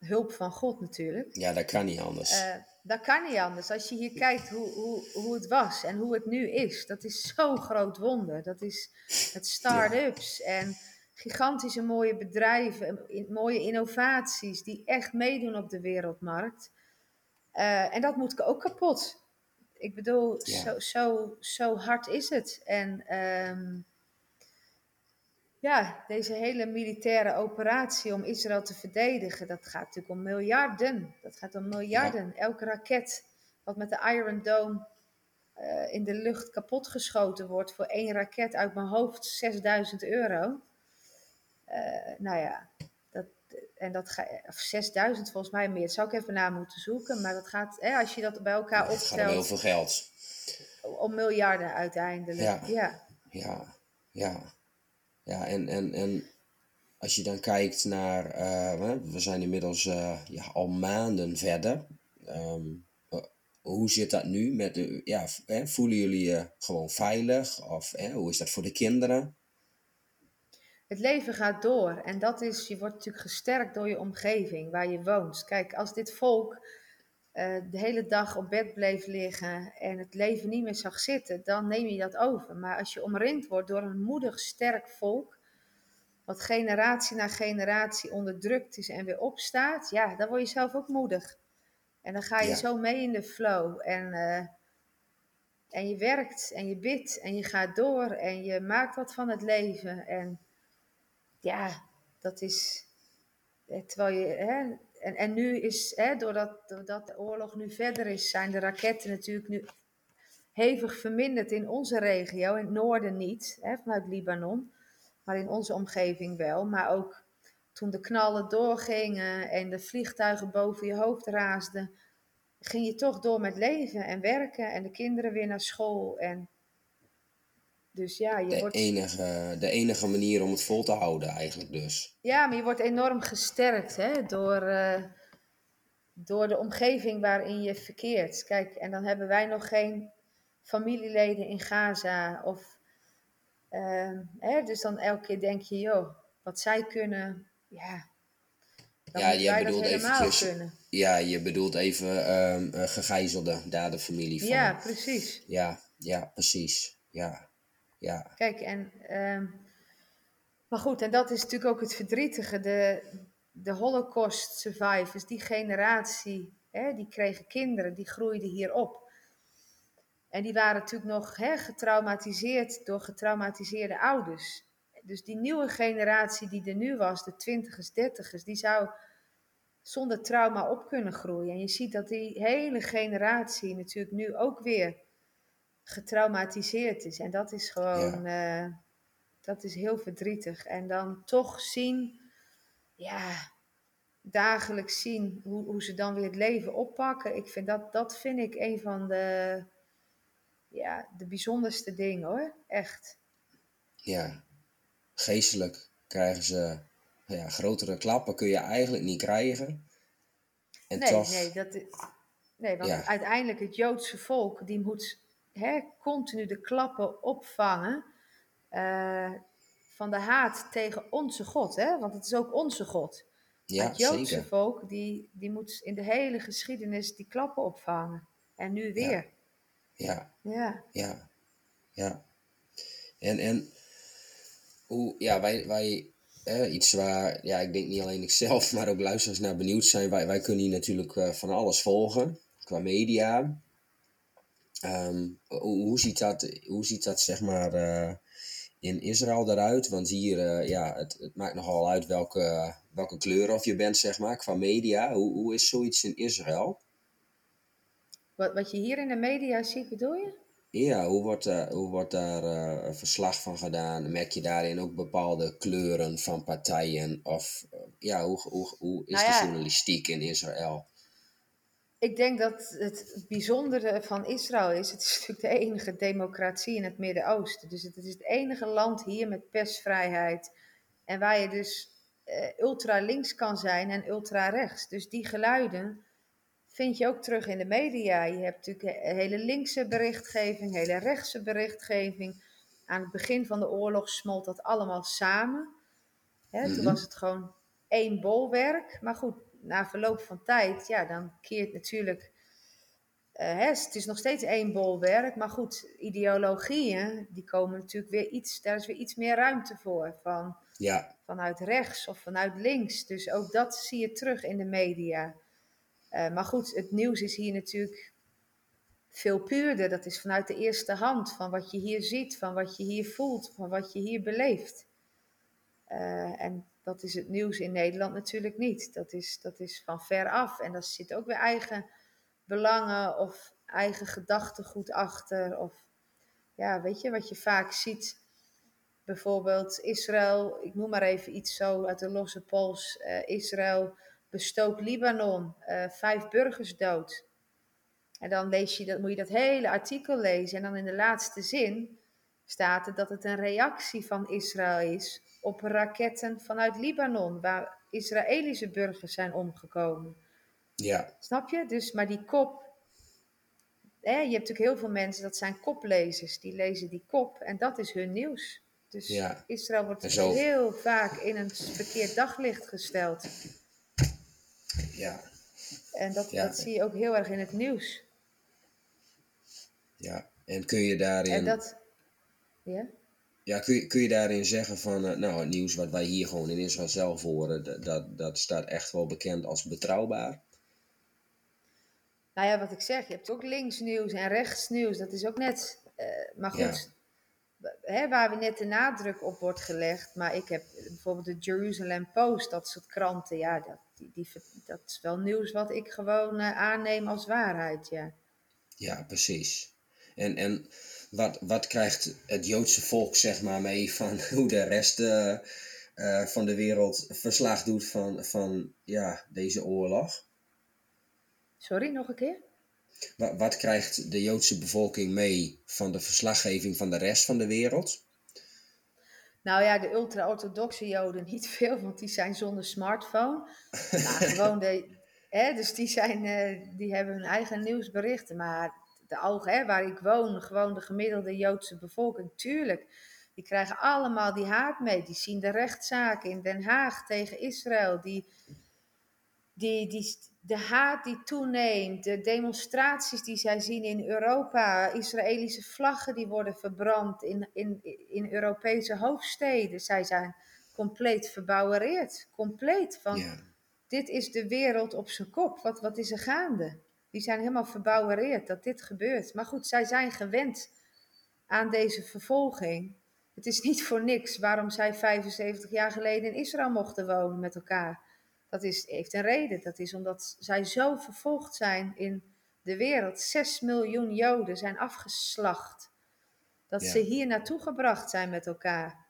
hulp van God natuurlijk. ja, dat kan niet anders. Eh, dat kan niet anders. Als je hier kijkt hoe, hoe, hoe het was en hoe het nu is, dat is zo'n groot wonder. Dat is met start-ups en gigantische mooie bedrijven, mooie innovaties die echt meedoen op de wereldmarkt. Eh, en dat moet ook kapot. Ik bedoel, Ja. zo, zo, zo hard is het. En ehm, ja, deze hele militaire operatie om Israël te verdedigen, dat gaat natuurlijk om miljarden. Dat gaat om miljarden. Elke raket wat met de Iron Dome eh, in de lucht kapotgeschoten wordt voor één raket uit mijn hoofd 6000 euro. Eh, nou ja, dat, en dat ga, of 6000 volgens mij meer. Dat zou ik even na moeten zoeken. Maar dat gaat, hè, als je dat bij elkaar het gaat om heel opstelt, veel geld. om miljarden uiteindelijk. Ja. ja. Ja, ja. Ja, en, en, en als je dan kijkt naar, eh, we zijn inmiddels eh, ja, al maanden verder. Ehm, eh, hoe zit dat nu met de, ja, voelen jullie je gewoon veilig? Of hoe is dat voor de kinderen? Het leven gaat door en dat is, je wordt natuurlijk gesterkt door je omgeving waar je woont. Kijk, als dit volk de hele dag op bed bleef liggen en het leven niet meer zag zitten, dan neem je dat over. Maar als je omringd wordt door een moedig, sterk volk, wat generatie na generatie onderdrukt is en weer opstaat, ja, dan word je zelf ook moedig. En dan ga je Ja. zo mee in de flow en, eh, en je werkt en je bidt en je gaat door en je maakt wat van het leven. En ja, dat is. eh, Terwijl je. Hè, en, en nu is, hè, doordat, de oorlog nu verder is, zijn de raketten natuurlijk nu hevig verminderd in onze regio. In het noorden niet, hè, vanuit Libanon. Maar in onze omgeving wel. Maar ook toen de knallen doorgingen en de vliegtuigen boven je hoofd raasden, ging je toch door met leven en werken en de kinderen weer naar school. En dus ja, je De wordt. enige, de enige manier om het vol te houden eigenlijk dus. Ja, maar je wordt enorm gesterkt hè, door, eh, door de omgeving waarin je verkeert. Kijk, en dan hebben wij nog geen familieleden in Gaza. Of, ehm, hè, dus dan elke keer denk je, joh, wat zij kunnen, ja, dan Ja, dat bedoelt eventjes- kunnen. Ja, je bedoelt even ehm gegijzelden, daar de familie van. Ja, precies. ja, ja, precies. Ja, ja, Kijk, en, ehm, maar goed, en dat is natuurlijk ook het verdrietige. De, de Holocaust survivors, die generatie, hè, die kregen kinderen, die groeiden hier op. En die waren natuurlijk nog hè, getraumatiseerd door getraumatiseerde ouders. Dus die nieuwe generatie die er nu was, de twintigers, dertigers, die zou zonder trauma op kunnen groeien. En je ziet dat die hele generatie natuurlijk nu ook weer getraumatiseerd is. En dat is gewoon, eh, dat is heel verdrietig. En dan toch zien, ja, dagelijks zien hoe, hoe ze dan weer het leven oppakken. Ik vind dat, dat vind ik een van de, ja, de bijzonderste dingen hoor. Echt. ja. Geestelijk krijgen ze ja, grotere klappen kun je eigenlijk niet krijgen. En Nee, toch, nee, dat, nee, want Ja. uiteindelijk het Joodse volk, die moet hè, continu de klappen opvangen eh, van de haat tegen onze God. Hè? Want het is ook onze God. ja, het Joodse zeker. volk, die, die moet in de hele geschiedenis die klappen opvangen. En nu weer. Ja, Ja, ja, ja. En, en hoe, ja, wij, wij iets waar, ja, ik denk niet alleen ik zelf, [laughs] maar ook luisteraars naar benieuwd zijn. Wij, wij kunnen hier natuurlijk uh, van alles volgen, qua media. Ehm, hoe, hoe, ziet dat, hoe ziet dat, zeg maar, uh, in Israël eruit? Want hier, uh, ja, het, het, maakt nogal uit welke, welke kleur of je bent, zeg maar, qua media. Hoe, hoe is zoiets in Israël? Wat, wat je hier in de media ziet, bedoel je? Ja, hoe wordt, uh, hoe wordt daar uh, verslag van gedaan? Merk je daarin ook bepaalde kleuren van partijen? Of uh, ja, hoe, hoe, hoe is nou ja, de journalistiek in Israël? Ik denk dat het bijzondere van Israël is, het is natuurlijk de enige democratie in het Midden-Oosten. Dus het is het enige land hier met persvrijheid. En waar je dus ultra links kan zijn en ultra rechts. Dus die geluiden vind je ook terug in de media. Je hebt natuurlijk hele linkse berichtgeving, hele rechtse berichtgeving. Aan het begin van de oorlog smolt dat allemaal samen. Hè, Toen mhm. was het gewoon één bolwerk. Maar goed, na verloop van tijd, ja, dan keert natuurlijk. Uh, hè, het is nog steeds één bolwerk, maar goed, ideologieën, die komen natuurlijk weer iets, daar is weer iets meer ruimte voor. Van, ja. Vanuit rechts of vanuit links. Dus ook dat zie je terug in de media. Uh, maar goed, het nieuws is hier natuurlijk veel puurder. Dat is vanuit de eerste hand, van wat je hier ziet, van wat je hier voelt, van wat je hier beleeft. Uh, en dat is het nieuws in Nederland natuurlijk niet. Dat is, dat is van ver af. En daar zit ook weer eigen belangen of eigen gedachtegoed achter. Of ja, weet je, wat je vaak ziet. Bijvoorbeeld Israël, ik noem maar even iets zo uit de losse pols. Uh, Israël bestook Libanon, uh, vijf burgers dood. En dan lees je dat, moet je dat hele artikel lezen. En dan in de laatste zin staat er dat het een reactie van Israël is op raketten vanuit Libanon, waar Israëlische burgers zijn omgekomen. Ja. Snap je? Dus, maar die kop. Hè, je hebt natuurlijk heel veel mensen, dat zijn koplezers, die lezen die kop en dat is hun nieuws. Dus ja. Israël wordt heel vaak in een verkeerd daglicht gesteld. Ja. En dat, dat zie je ook heel erg in het nieuws. Ja, en kun je daarin... En dat... Ja? Ja, kun je, kun je daarin zeggen van, uh, nou, het nieuws wat wij hier gewoon in Israël zelf horen, dat, dat, staat echt wel bekend als betrouwbaar? Nou ja, wat ik zeg, je hebt ook linksnieuws en rechtsnieuws, dat is ook net, uh, maar goed, hè, waar we net de nadruk op wordt gelegd, maar ik heb bijvoorbeeld de Jerusalem Post, dat soort kranten, ja, dat, die, dat is wel nieuws wat ik gewoon uh, aanneem als waarheid, ja. Ja, precies. En, en wat, wat krijgt het Joodse volk zeg maar mee van [laughs] hoe de rest uh, uh, van de wereld verslag doet van, van ja, deze oorlog? Sorry, nog een keer? Wat, wat krijgt de Joodse bevolking mee van de verslaggeving van de rest van de wereld? Nou ja, de ultra-orthodoxe Joden niet [laughs] veel, want die zijn zonder smartphone. Nou, gewoon de, [laughs] hè, dus die, zijn, uh, die hebben hun eigen nieuwsberichten. Maar de ogen, hè, waar ik woon, gewoon de gemiddelde Joodse bevolking, tuurlijk. Die krijgen allemaal die haat mee. Die zien de rechtszaken in Den Haag tegen Israël. Die, die, die, de haat die toeneemt, de demonstraties die zij zien in Europa, Israëlische vlaggen die worden verbrand in, in, in Europese hoofdsteden. Zij zijn compleet verbouwereerd, compleet. Van, Dit is de wereld op zijn kop, wat, wat is er gaande? Die zijn helemaal verbouwereerd dat dit gebeurt. Maar goed, zij zijn gewend aan deze vervolging. Het is niet voor niks waarom zij 75 jaar geleden in Israël mochten wonen met elkaar. Dat is, heeft een reden. Dat is omdat zij zo vervolgd zijn in de wereld. Zes miljoen Joden zijn afgeslacht. Dat ze hier naartoe gebracht zijn met elkaar.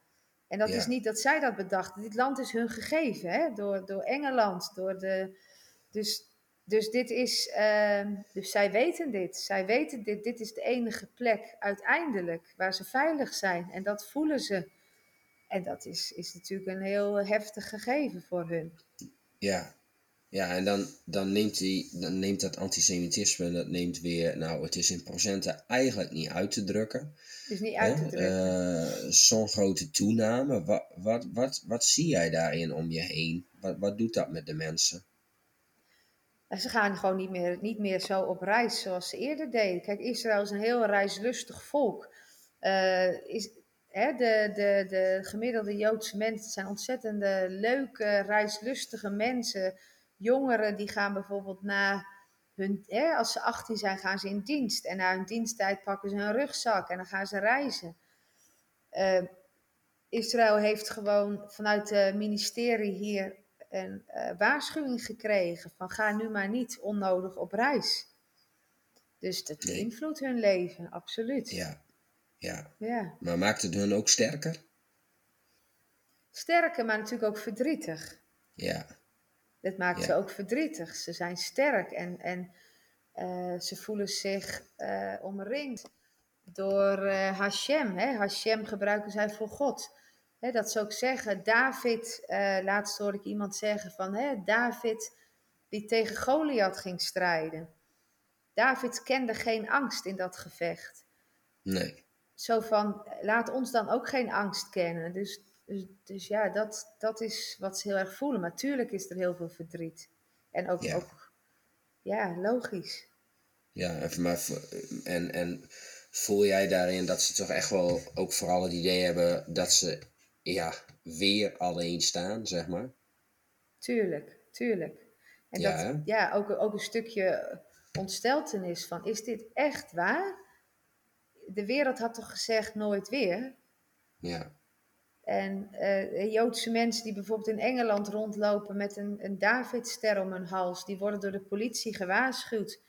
En dat is niet dat zij dat bedachten. Dit land is hun gegeven hè? Door, door Engeland. Door de, dus, dus dit is. Uh, dus zij weten dit. Zij weten dit. Dit is de enige plek uiteindelijk waar ze veilig zijn. En dat voelen ze. En dat is, is natuurlijk een heel heftig gegeven voor hun. Ja, ja en dan, dan, neemt die, dan neemt dat antisemitisme, dat neemt weer, nou het is in procenten eigenlijk niet uit te drukken. Het is niet uit te drukken. Uh, Zo'n grote toename, wat, wat, wat, wat zie jij daarin om je heen? Wat, wat doet dat met de mensen? Ze gaan gewoon niet meer, niet meer zo op reis zoals ze eerder deden. Kijk, Israël is een heel reislustig volk. Uh, is, hè, de, de, de gemiddelde Joodse mensen zijn ontzettende leuke, reislustige mensen. Jongeren die gaan bijvoorbeeld na hun, hè, als ze 18 zijn, gaan ze in dienst. En na hun diensttijd pakken ze een rugzak en dan gaan ze reizen. Uh, Israël heeft gewoon vanuit het ministerie hier een uh, waarschuwing gekregen van ga nu maar niet onnodig op reis. Dus dat nee. beïnvloedt hun leven, absoluut. Ja. ja. ja. Maar maakt het hun ook sterker? Sterker, maar natuurlijk ook verdrietig. Ja. Dat maakt ja. ze ook verdrietig. Ze zijn sterk en, en uh, ze voelen zich uh, omringd door uh, Hashem. Hè? Hashem gebruiken zij voor God. Hè, dat ze ook zeggen, David, laatst hoorde ik iemand zeggen van hè, David die tegen Goliath ging strijden. David kende geen angst in dat gevecht. Nee. Zo van, laat ons dan ook geen angst kennen. Dus, dus, dus ja, dat, dat is wat ze heel erg voelen. Maar tuurlijk is er heel veel verdriet. En ook, Ja. ook ja, logisch. Ja, en, maar, en, en voel jij daarin dat ze toch echt wel ook vooral het idee hebben dat ze ja, weer alleen staan, zeg maar? Tuurlijk, tuurlijk. En Ja, dat, ja, ook, ook een stukje ontsteltenis van, is dit echt waar? De wereld had toch gezegd nooit weer? Ja, En eh, Joodse mensen die bijvoorbeeld in Engeland rondlopen met een, een Davidster om hun hals, die worden door de politie gewaarschuwd.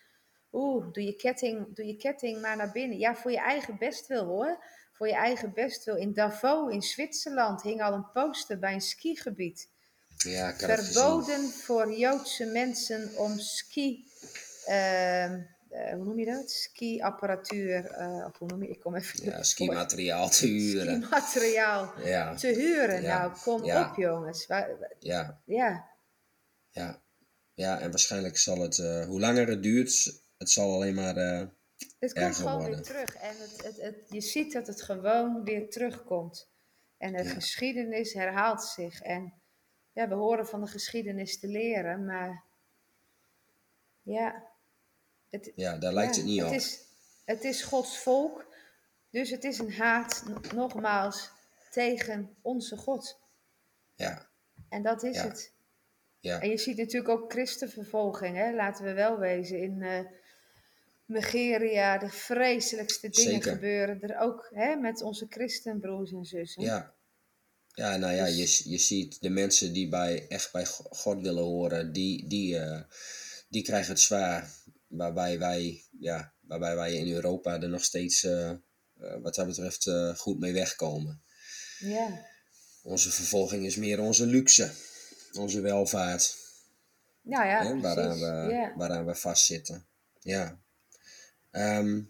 Oeh, doe je, ketting, doe je ketting maar naar binnen. Ja, voor je eigen bestwil hoor. Voor je eigen bestwil. In Davos in Zwitserland hing al een poster bij een skigebied. ja ik. Verboden voor Joodse mensen om ski. ehm, eh, hoe noem je dat? Ski-apparatuur. eh, of hoe noem je Ik kom even. Ja, skimateriaal te huren. Ski-materiaal Ja, te huren. Ja, Nou, kom ja. op, jongens. Ja, Ja, ja. Ja, en waarschijnlijk zal het, eh, hoe langer het duurt, het zal alleen maar, het komt gewoon weer terug. En het, het, het, je ziet dat het gewoon weer terugkomt. En de Ja. geschiedenis herhaalt zich. En ja, we horen van de geschiedenis te leren, maar ja. Het, ja, daar lijkt ja, het niet op. Is, het is Gods volk, dus het is een haat, nogmaals, tegen onze God. Ja, En dat is Ja. het. ja, En je ziet natuurlijk ook christenvervolging, hè? laten we wel wezen. In eh Nigeria, de vreselijkste dingen Zeker. gebeuren er ook hè? met onze christenbroers en zussen. ja. Ja, nou ja, Dus- je, je ziet de mensen die bij, echt bij Go- God willen horen, die, die, eh, die krijgen het zwaar. Waarbij wij, ja, waarbij wij in Europa er nog steeds, eh, eh, wat dat betreft, goed mee wegkomen. Ja. Onze vervolging is meer onze luxe, onze welvaart, Nou ja, hè, waaraan, we, Ja. waaraan we vastzitten. Ja. Ehm,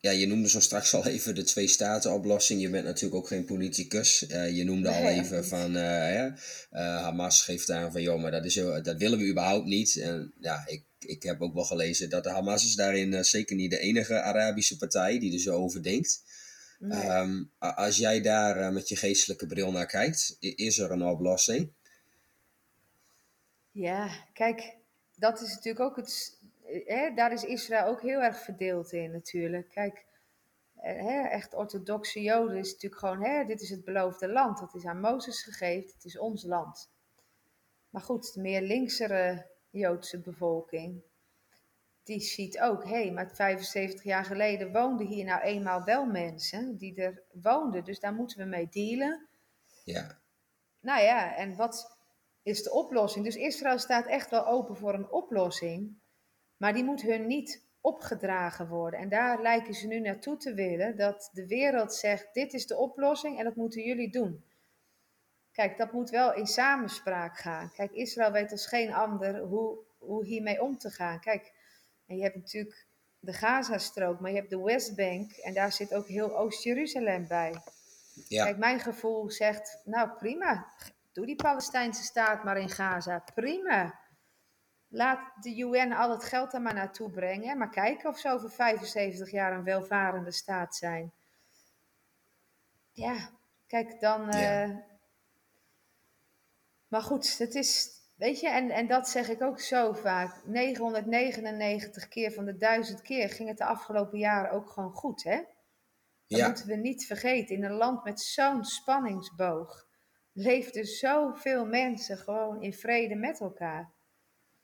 ja, je noemde zo straks al even de twee-staten-oplossing. Je bent natuurlijk ook geen politicus. Eh, je noemde al Nee, even van eh, eh, Hamas geeft aan van joh, maar dat, is, dat willen we überhaupt niet. En ja, ik, ik heb ook wel gelezen dat de Hamas is daarin zeker niet de enige Arabische partij die er zo over denkt. Nee. Ehm, als jij daar met je geestelijke bril naar kijkt, is er een oplossing? Ja, kijk, dat is natuurlijk ook het. Hè, daar is Israël ook heel erg verdeeld in, natuurlijk. Kijk, eh, hè, echt orthodoxe Joden is natuurlijk gewoon: hè, dit is het beloofde land. Dat is aan Mozes gegeven, het is ons land. Maar goed, de meer linksere Joodse bevolking, die ziet ook: hé, hey, maar 75 jaar geleden woonden hier nou eenmaal wel mensen die er woonden. Dus daar moeten we mee dealen. Ja, Nou ja, en wat is de oplossing? Dus Israël staat echt wel open voor een oplossing, maar die moet hun niet opgedragen worden. En daar lijken ze nu naartoe te willen, dat de wereld zegt, dit is de oplossing en dat moeten jullie doen. Kijk, dat moet wel in samenspraak gaan. Kijk, Israël weet als geen ander hoe, hoe hiermee om te gaan. Kijk, en je hebt natuurlijk de Gazastrook, maar je hebt de Westbank en daar zit ook heel Oost-Jeruzalem bij. ja, Kijk, mijn gevoel zegt, nou prima, doe die Palestijnse staat maar in Gaza, prima. Laat de UN al het geld er maar naartoe brengen, maar kijken of ze over 75 jaar een welvarende staat zijn. Ja, kijk, dan... Ja. eh, maar goed, het is, weet je, en, en dat zeg ik ook zo vaak. 999 keer van de 1000 keer ging het de afgelopen jaren ook gewoon goed, hè? Dat Ja. moeten we niet vergeten. In een land met zo'n spanningsboog leefden zoveel mensen gewoon in vrede met elkaar.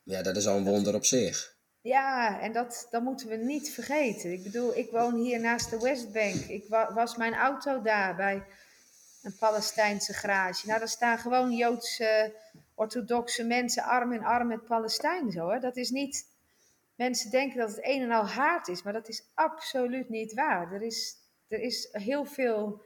Ja, dat is al een wonder op zich. Ja, en dat, dat moeten we niet vergeten. Ik bedoel, ik woon hier naast de Westbank. Ik wa- was mijn auto daar bij een Palestijnse garage. Nou, daar staan gewoon Joodse, orthodoxe mensen arm in arm met Palestijnen. Zo, hè. Dat is niet... Mensen denken dat het een en al haat is, maar dat is absoluut niet waar. Er is, er is heel veel...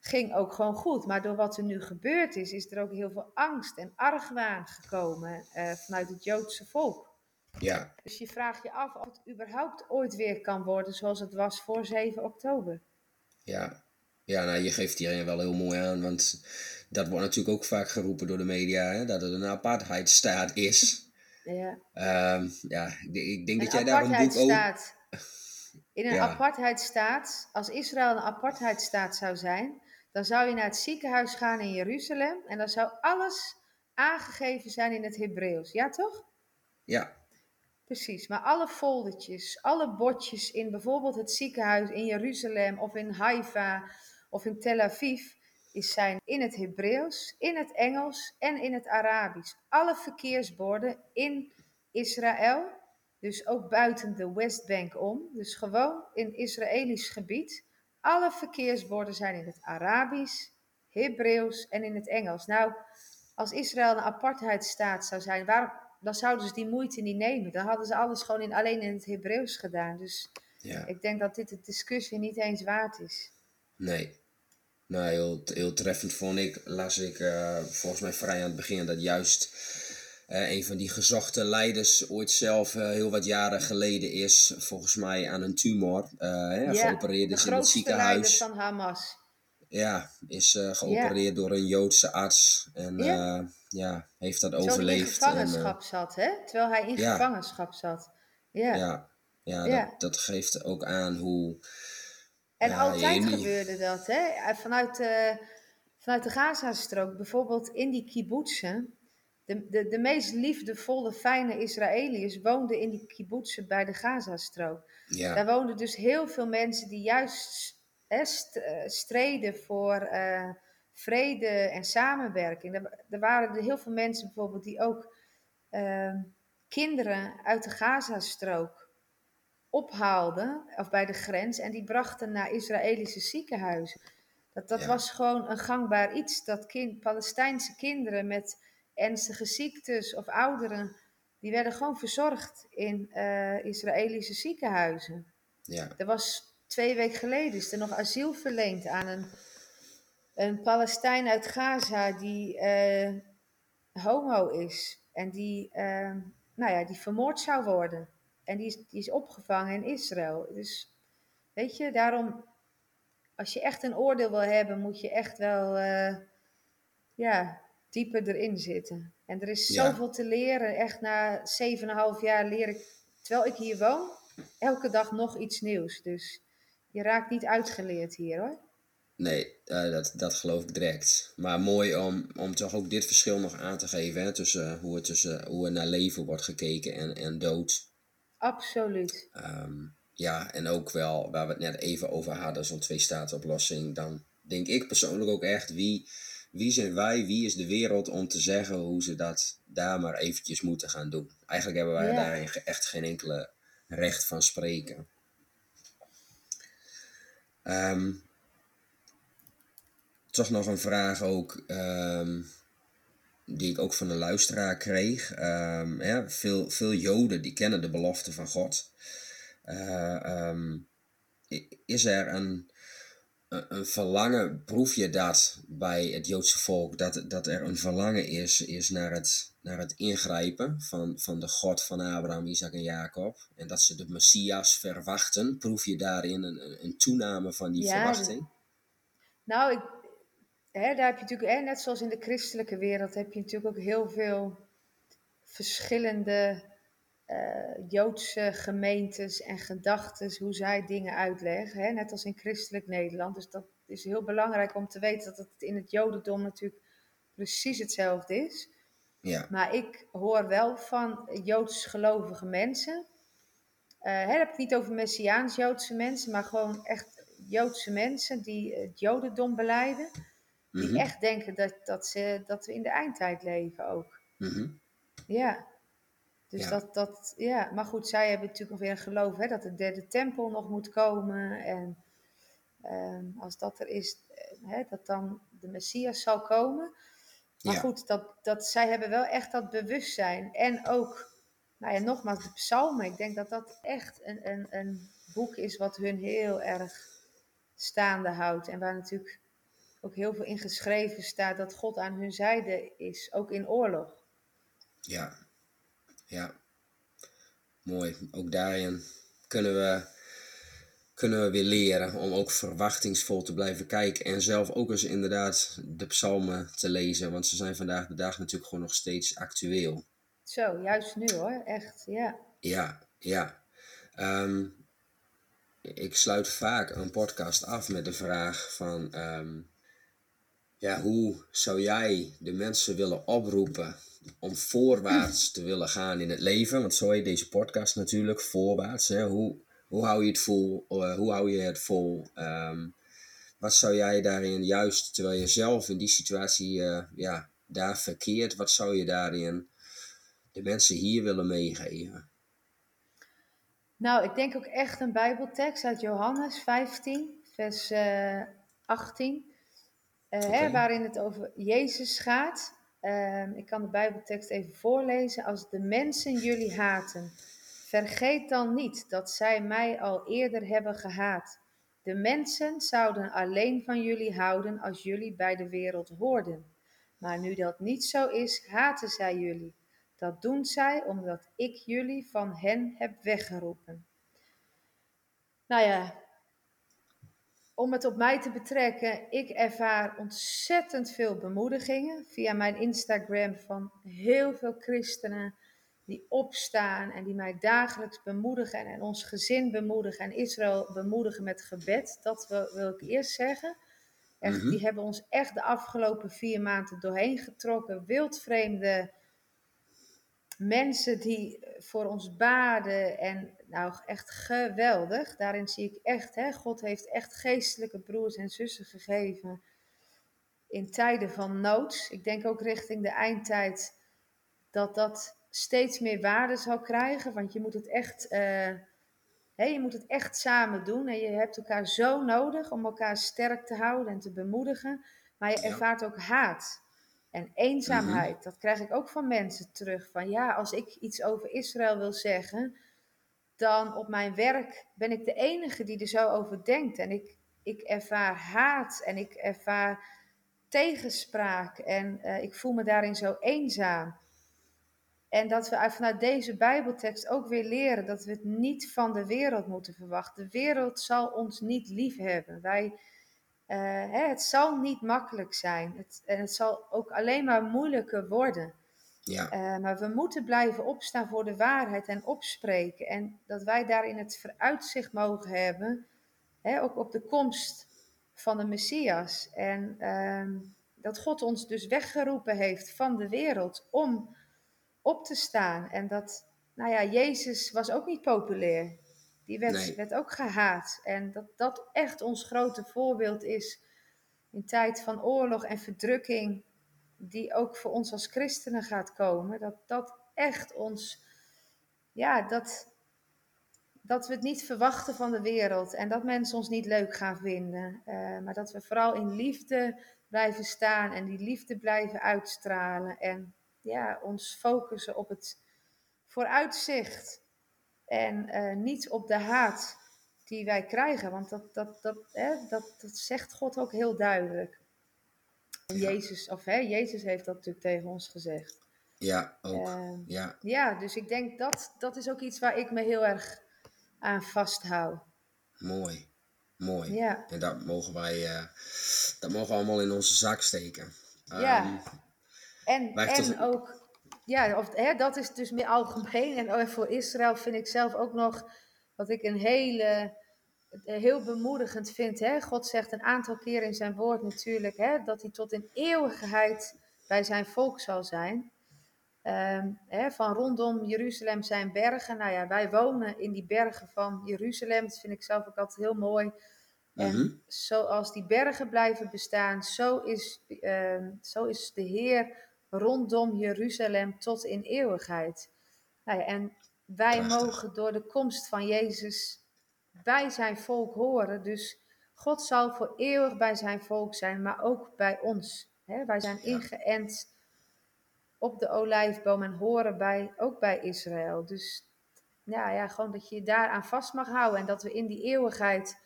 Ging ook gewoon goed, maar door wat er nu gebeurd is, is er ook heel veel angst en argwaan gekomen eh, vanuit het Joodse volk. Ja, Dus je vraagt je af of het überhaupt ooit weer kan worden zoals het was voor 7 oktober. ja. Ja, nou, je geeft hierin wel heel mooi aan, want dat wordt natuurlijk ook vaak geroepen door de media, hè, dat het een apartheidstaat is. Ja. Ehm, ja, ik, denk dat jij daar een boek over... In een Ja. apartheidstaat, als Israël een apartheidstaat zou zijn, dan zou je naar het ziekenhuis gaan in Jeruzalem en dan zou alles aangegeven zijn in het Hebreeuws. Ja, toch? Ja, Precies, maar alle foldertjes, alle bordjes in bijvoorbeeld het ziekenhuis in Jeruzalem of in Haifa of in Tel Aviv is zijn in het Hebreeuws, in het Engels en in het Arabisch. Alle verkeersborden in Israël, dus ook buiten de Westbank om, dus gewoon in Israëlisch gebied. Alle verkeersborden zijn in het Arabisch, Hebreeuws en in het Engels. Nou, als Israël een apartheidstaat zou zijn, waarom, dan zouden ze die moeite niet nemen. Dan hadden ze alles gewoon in, alleen in het Hebreeuws gedaan. Dus ja. ik denk dat dit de discussie niet eens waard is. Nee. Nou, heel, heel treffend vond ik, las ik eh, volgens mij vrij aan het begin, dat juist eh, een van die gezochte leiders ooit zelf eh, heel wat jaren geleden is, volgens mij aan een tumor, hè, geopereerd is in het ziekenhuis. van Hamas. Ja, is geopereerd door een Joodse arts en Ja. ja, heeft dat Terwijl hij in overleefd. En, gevangenschap zat, hè? Terwijl hij in gevangenschap zat. Ja. ja. Dat, dat geeft ook aan hoe. En altijd gebeurde dat, hè? Vanuit de, vanuit de Gazastrook, bijvoorbeeld in die kibbutzen. De, de, de meest liefdevolle, fijne Israëliërs woonden in die kibbutzen bij de Gazastrook. Ja, Daar woonden dus heel veel mensen die juist hè, eh, streden voor eh, vrede en samenwerking. Er, er waren er heel veel mensen bijvoorbeeld die ook eh, kinderen uit de Gazastrook ophaalden, of bij de grens, en die brachten naar Israëlische ziekenhuizen. Dat, dat Ja. was gewoon een gangbaar iets, dat kind, Palestijnse kinderen met ernstige ziektes of ouderen, die werden gewoon verzorgd in eh, Israëlische ziekenhuizen. ja, Er was twee weken geleden is er nog asiel verleend aan een, een Palestijn uit Gaza die eh, homo is en die, eh, nou ja, die vermoord zou worden. En die is, die is opgevangen in Israël. Dus weet je, daarom, als je echt een oordeel wil hebben, moet je echt wel ja, dieper erin zitten. En er is Ja. zoveel te leren. Echt na 7,5 jaar leer ik, terwijl ik hier woon, elke dag nog iets nieuws. Dus je raakt niet uitgeleerd hier hoor. Nee, eh, dat, dat geloof ik direct. Maar mooi om, om toch ook dit verschil nog aan te geven. Hè, tussen hoe, het tussen hoe er naar leven wordt gekeken en, en dood. Absoluut. Ehm, ja, en ook wel waar we het net even over hadden, zo'n twee-staten-oplossing. Dan denk ik persoonlijk ook echt, wie, wie zijn wij, wie is de wereld om te zeggen hoe ze dat daar maar eventjes moeten gaan doen. Eigenlijk hebben wij Ja. daarin echt geen enkele recht van spreken. Ehm, toch nog een vraag ook, ehm, die ik ook van een luisteraar kreeg. Ehm, ja, veel, veel Joden die kennen de belofte van God. I- is er een, een, verlangen, proef je dat bij het Joodse volk, dat, dat er een verlangen is, is naar, het, naar het ingrijpen van, van de God van Abraham, Isaac en Jacob? En dat ze de Messias verwachten. Proef je daarin een, een, een toename van die Ja, verwachting? Nou, ik, hè, daar heb je natuurlijk, hè, net zoals in de christelijke wereld, heb je natuurlijk ook heel veel verschillende eh, Joodse gemeentes en gedachten, hoe zij dingen uitleggen. Hè, net als in christelijk Nederland. Dus dat is heel belangrijk om te weten dat het in het Jodendom natuurlijk precies hetzelfde is. Ja, Maar ik hoor wel van Joods gelovige mensen. eh, hè, heb ik het niet over Messiaans Joodse mensen, maar gewoon echt Joodse mensen die het Jodendom beleiden. Die Mhm. echt denken dat, dat, ze, dat we in de eindtijd leven ook. Mhm. Ja. Dus Ja. dat, dat, ja. Maar goed, zij hebben natuurlijk nog weer een geloof hè, dat de derde tempel nog moet komen. En ehm, als dat er is, eh, hè, dat dan de Messias zal komen. Maar Ja. goed, dat, dat, zij hebben wel echt dat bewustzijn. En ook, nou ja, nogmaals, de psalmen. Ik denk dat dat echt een, een, een boek is wat hun heel erg staande houdt. En waar natuurlijk ook heel veel in geschreven staat dat God aan hun zijde is, ook in oorlog. Ja, ja. Mooi. Ook daarin kunnen we, kunnen we weer leren om ook verwachtingsvol te blijven kijken. En zelf ook eens inderdaad de psalmen te lezen. Want ze zijn vandaag de dag natuurlijk gewoon nog steeds actueel. Zo, juist nu hoor, echt, ja. Ja, ja. Ehm, ik sluit vaak een podcast af met de vraag van... ehm, ja, hoe zou jij de mensen willen oproepen om voorwaarts te willen gaan in het leven? Want zo heet deze podcast natuurlijk, voorwaarts. Hè? Hoe, hoe hou je het vol? Eh, hoe hou je het vol? Ehm, wat zou jij daarin juist, terwijl je zelf in die situatie eh, ja, daar verkeert, wat zou je daarin de mensen hier willen meegeven? Nou, ik denk ook echt een Bijbeltekst uit Johannes 15, vers eh 18, eh, hè, waarin het over Jezus gaat. Ehm, ik kan de Bijbeltekst even voorlezen. Als de mensen jullie haten, vergeet dan niet dat zij mij al eerder hebben gehaat. De mensen zouden alleen van jullie houden als jullie bij de wereld hoorden. Maar nu dat niet zo is, haten zij jullie. Dat doen zij omdat ik jullie van hen heb weggeroepen. Nou ja, om het op mij te betrekken, ik ervaar ontzettend veel bemoedigingen via mijn Instagram van heel veel christenen die opstaan en die mij dagelijks bemoedigen en ons gezin bemoedigen en Israël bemoedigen met gebed. Dat wil, wil ik eerst zeggen. Echt, Mhm. Die hebben ons echt de afgelopen vier maanden doorheen getrokken. Wildvreemde mensen die voor ons baden en nou echt geweldig. Daarin zie ik echt, hè, God heeft echt geestelijke broers en zussen gegeven in tijden van nood. Ik denk ook richting de eindtijd dat dat steeds meer waarde zal krijgen, want je moet het echt, eh, hè, je moet het echt samen doen en je hebt elkaar zo nodig om elkaar sterk te houden en te bemoedigen. Maar je ervaart ook haat. En eenzaamheid, dat krijg ik ook van mensen terug. Van ja, als ik iets over Israël wil zeggen, dan op mijn werk ben ik de enige die er zo over denkt. En ik, ik ervaar haat en ik ervaar tegenspraak en eh, ik voel me daarin zo eenzaam. En dat we uit- vanuit deze Bijbeltekst ook weer leren dat we het niet van de wereld moeten verwachten. De wereld zal ons niet lief hebben. Wij, hè, het zal niet makkelijk zijn. Het, en het zal ook alleen maar moeilijker worden. Ja, Eh, maar we moeten blijven opstaan voor de waarheid en opspreken. En dat wij daarin het vooruitzicht mogen hebben, hè, ook op de komst van de Messias. En ehm, dat God ons dus weggeroepen heeft van de wereld om op te staan. En dat, nou ja, Jezus was ook niet populair. Die werd, Nee. werd ook gehaat. En dat dat echt ons grote voorbeeld is in tijd van oorlog en verdrukking die ook voor ons als christenen gaat komen, dat dat echt ons, ja, dat, dat we het niet verwachten van de wereld en dat mensen ons niet leuk gaan vinden, eh, maar dat we vooral in liefde blijven staan en die liefde blijven uitstralen en ja, ons focussen op het vooruitzicht en eh, niet op de haat die wij krijgen, want dat, dat, dat, hè, dat, dat zegt God ook heel duidelijk. Jezus, of hè, Jezus heeft dat natuurlijk tegen ons gezegd. ja, ook. Ehm, Ja, ja, dus ik denk dat dat is ook iets waar ik me heel erg aan vasthoud. mooi. Mooi. Ja, En dat mogen wij, eh, dat mogen we allemaal in onze zak steken. Ja. Ehm, en, en ook, ja, of, hè, dat is dus meer algemeen. En ook voor Israël vind ik zelf ook nog, wat ik een hele, eh, heel bemoedigend vind. Hè? God zegt een aantal keer in zijn woord natuurlijk, hè, dat hij tot in eeuwigheid bij zijn volk zal zijn. Ehm, hè, van rondom Jeruzalem zijn bergen. Nou ja, wij wonen in die bergen van Jeruzalem. Dat vind ik zelf ook altijd heel mooi. En Mhm. zoals die bergen blijven bestaan, zo is, ehm, zo is de Heer rondom Jeruzalem tot in eeuwigheid. Nou ja, en wij Prachtig. mogen door de komst van Jezus bij zijn volk horen. Dus God zal voor eeuwig bij zijn volk zijn, maar ook bij ons. Hè, wij zijn ingeënt op de olijfboom en horen bij, ook bij Israël. Dus ja, ja, gewoon dat je je daaraan vast mag houden en dat we in die eeuwigheid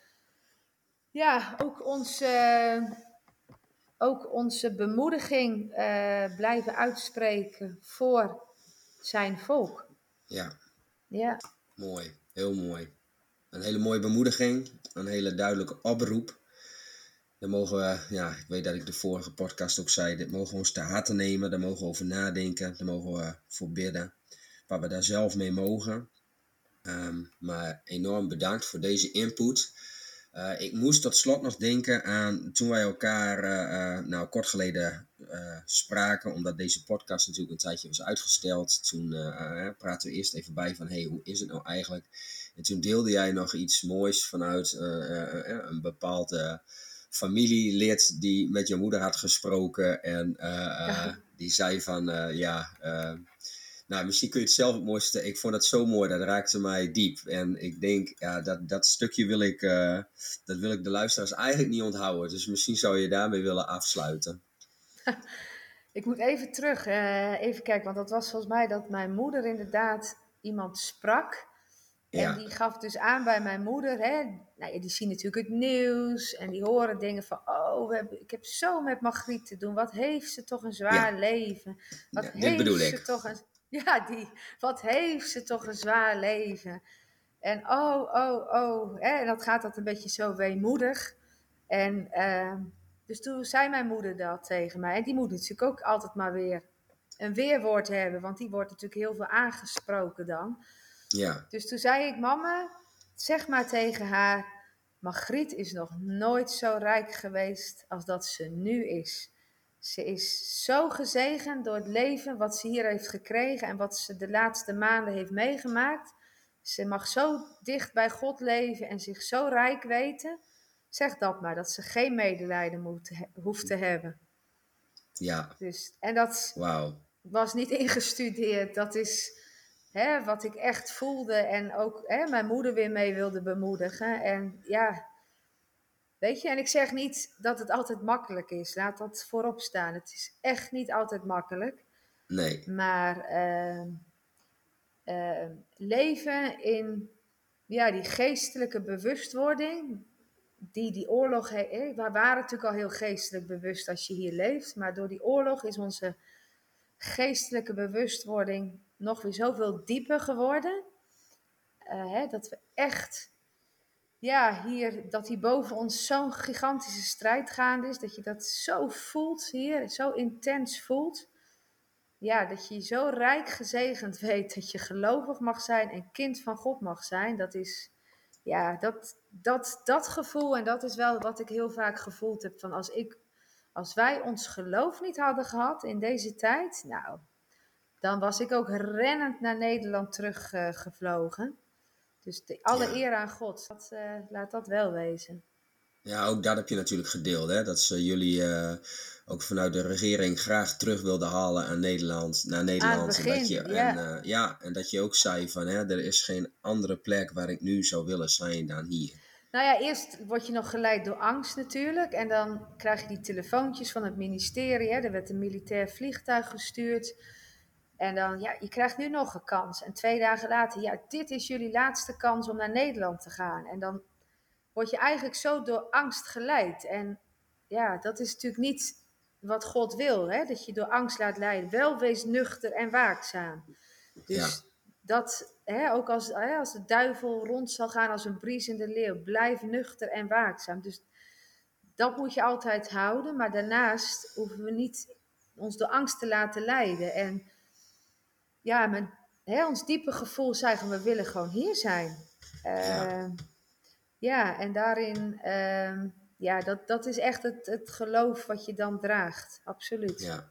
ja, ook onze, ook onze bemoediging eh, blijven uitspreken voor zijn volk. Ja, Ja, mooi. Heel mooi. Een hele mooie bemoediging. Een hele duidelijke oproep. Daar mogen we, ja, ik weet dat ik de vorige podcast ook zei, dit mogen we ons te harte nemen. Daar mogen we over nadenken. Daar mogen we voor bidden. Waar we daar zelf mee mogen. Ehm, maar enorm bedankt voor deze input. Eh, ik moest tot slot nog denken aan toen wij elkaar eh, eh, nou, kort geleden spraken, omdat deze podcast natuurlijk een tijdje was uitgesteld. Toen praten we eerst even bij van, hey, hoe is het nou eigenlijk? En toen deelde jij nog iets moois vanuit een bepaald eh, familielid die met je moeder had gesproken. En Ja. die zei van, ja, nou, misschien kun je het zelf het mooiste. Ik vond het zo mooi, dat raakte mij diep. En ik denk, ja, dat, dat stukje wil ik, eh, dat wil ik de luisteraars eigenlijk niet onthouden. Dus misschien zou je daarmee willen afsluiten. [laughs] ik moet even terug, eh, even kijken, want dat was volgens mij dat mijn moeder inderdaad iemand sprak. Ja. En die gaf dus aan bij mijn moeder, hè, nou die zien natuurlijk het nieuws en die horen dingen van, oh, we hebben, ik heb zo met Margriet te doen, wat heeft ze toch een zwaar leven. Wat Ja, heeft ze ik. toch een, [laughs] ja, die, wat heeft ze toch een zwaar leven. En oh, oh, oh, hè, en dat gaat dat een beetje zo weemoedig. En ehm, dus toen zei mijn moeder dat tegen mij. En die moet natuurlijk ook altijd maar weer een weerwoord hebben, want die wordt natuurlijk heel veel aangesproken dan. Ja, Dus toen zei ik, mama, zeg maar tegen haar, Margriet is nog nooit zo rijk geweest als dat ze nu is. Ze is zo gezegend door het leven wat ze hier heeft gekregen en wat ze de laatste maanden heeft meegemaakt. Ze mag zo dicht bij God leven en zich zo rijk weten. Zeg dat maar, dat ze geen medelijden moet, hoeft te hebben. ja, Dus, en dat, was niet ingestudeerd. Dat is hè, wat ik echt voelde en ook hè, mijn moeder weer mee wilde bemoedigen. En ja, weet je, en ik zeg niet dat het altijd makkelijk is. Laat dat voorop staan. Het is echt niet altijd makkelijk. Nee, Maar ehm, ehm, leven in ja, die geestelijke bewustwording. Die die oorlog, he- hè, we waren natuurlijk al heel geestelijk bewust als je hier leeft. Maar door die oorlog is onze geestelijke bewustwording nog weer zoveel dieper geworden. Eh, hè, dat we echt, ja, hier, dat hier boven ons zo'n gigantische strijd gaande is. Dat je dat zo voelt hier, zo intens voelt. Ja, dat je zo rijk gezegend weet dat je gelovig mag zijn en kind van God mag zijn. Dat is, ja, dat, dat, dat gevoel en dat is wel wat ik heel vaak gevoeld heb. Van als, ik, als wij ons geloof niet hadden gehad in deze tijd, nou, dan was ik ook rennend naar Nederland teruggevlogen. gevlogen. Dus de, alle Ja. eer aan God, dat, eh, laat dat wel wezen. Ja, ook dat heb je natuurlijk gedeeld, hè? Dat ze jullie eh, ook vanuit de regering graag terug wilden halen aan Nederland, naar Nederland. en, dat je, ja. en, eh, ja, en dat je ook zei van, hè, er is geen andere plek waar ik nu zou willen zijn dan hier. Nou ja, eerst word je nog geleid door angst natuurlijk. En dan krijg je die telefoontjes van het ministerie. Hè. Er werd een militair vliegtuig gestuurd. En dan, ja, je krijgt nu nog een kans. En twee dagen later, ja, dit is jullie laatste kans om naar Nederland te gaan. En dan word je eigenlijk zo door angst geleid. En ja, dat is natuurlijk niet wat God wil, hè? dat je door angst laat leiden. Wel wees nuchter en waakzaam. Dus Ja. dat, hè, ook als, hè, als de duivel rond zal gaan als een briesende leeuw, blijf nuchter en waakzaam. Dus dat moet je altijd houden, maar daarnaast hoeven we niet ons door angst te laten leiden. En ja, mijn, hè, ons diepe gevoel zeggen, we willen gewoon hier zijn. Ja. Ehm, ja, en daarin, ehm, ja, dat, dat is echt het, het geloof wat je dan draagt, absoluut. Ja.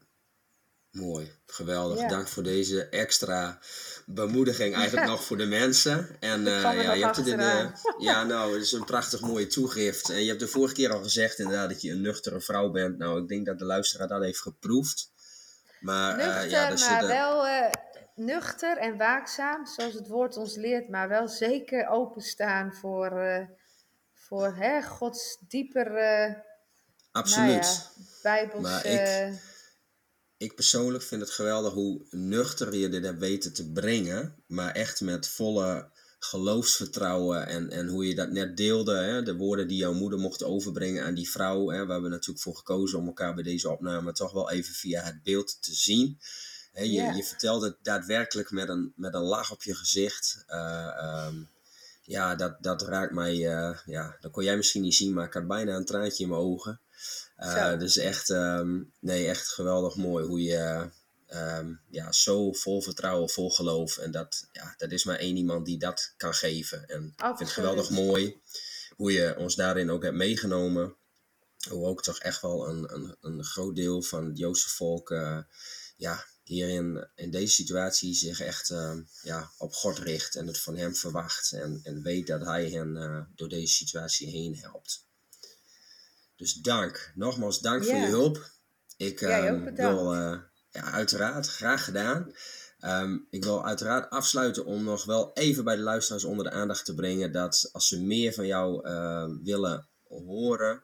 Mooi, geweldig. Dank voor deze extra bemoediging eigenlijk [laughs] nog voor de mensen. En uh, ja, je hebt het in de, [laughs] ja, nou, het is een prachtig mooie toegift. En je hebt de vorige keer al gezegd inderdaad dat je een nuchtere vrouw bent. Nou, ik denk dat de luisteraar dat heeft geproefd. Maar, nuchter, uh, ja, maar wel uh, nuchter en waakzaam, zoals het woord ons leert, maar wel zeker openstaan voor, voor hè, Gods dieper. Absoluut. Nou ja, Bijbels. Maar ik, ik persoonlijk vind het geweldig hoe nuchter je dit hebt weten te brengen. Maar echt met volle geloofsvertrouwen en, en hoe je dat net deelde. Hè, de woorden die jouw moeder mocht overbrengen aan die vrouw. Hè, we hebben natuurlijk voor gekozen om elkaar bij deze opname toch wel even via het beeld te zien. Je, je vertelde het daadwerkelijk met een, met een lach op je gezicht. Uh, ja, dat, dat raakt mij. Uh, ja, dat kon jij misschien niet zien, maar ik had bijna een traantje in mijn ogen. Uh, dus echt, um, nee, echt geweldig mooi hoe je um, ja, zo vol vertrouwen, vol geloof. En dat, ja, dat is maar één iemand die dat kan geven. En ik vind het geweldig mooi hoe je ons daarin ook hebt meegenomen. Hoe ook toch echt wel een, een, een groot deel van het Joodse volk ja, hierin, in deze situatie, zich echt uh, ja, op God richt en het van hem verwacht. En, en weet dat hij hen uh, door deze situatie heen helpt. Dus dank. Nogmaals, dank voor je hulp. Ik um, wil uh, ja, uiteraard graag gedaan. Um, ik wil uiteraard afsluiten om nog wel even bij de luisteraars onder de aandacht te brengen dat als ze meer van jou willen horen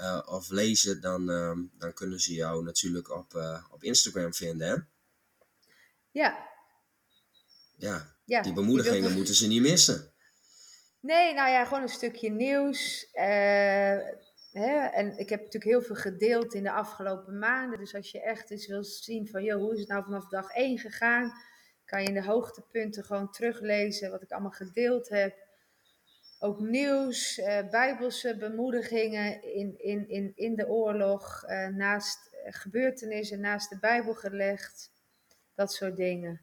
uh, of lezen, dan, dan kunnen ze jou natuurlijk op, op Instagram vinden. Hè? Ja. Ja, ja die bemoedigingen moeten ze niet missen. Nee, nou ja, gewoon een stukje nieuws. Uh, Hè? En ik heb natuurlijk heel veel gedeeld in de afgelopen maanden. Dus als je echt eens wil zien van, joh, hoe is het nou vanaf dag 1 gegaan? Kan je in de hoogtepunten gewoon teruglezen wat ik allemaal gedeeld heb. Ook nieuws, eh, bijbelse bemoedigingen in, in, in, in de oorlog, eh, naast gebeurtenissen, naast de Bijbel gelegd. Dat soort dingen.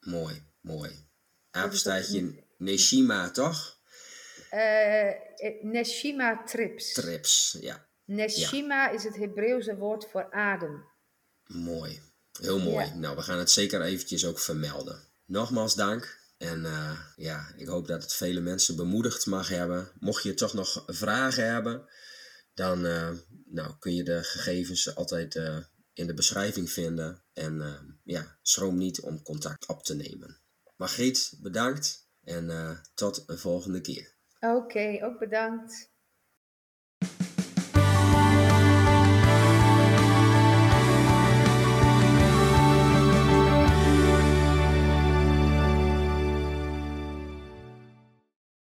Mooi, mooi. Apenstaartje Neshima, toch? Uh, Neshima trips. Trips, ja. Neshima is het Hebreeuwse woord voor adem. Mooi, heel mooi. Nou, we gaan het zeker eventjes ook vermelden. Nogmaals dank. En uh, ja, ik hoop dat het vele mensen bemoedigd mag hebben. Mocht je toch nog vragen hebben, dan uh, nou, kun je de gegevens altijd uh, in de beschrijving vinden. En ja, schroom niet om contact op te nemen. Margriet, bedankt en tot een volgende keer. Oké, ook bedankt.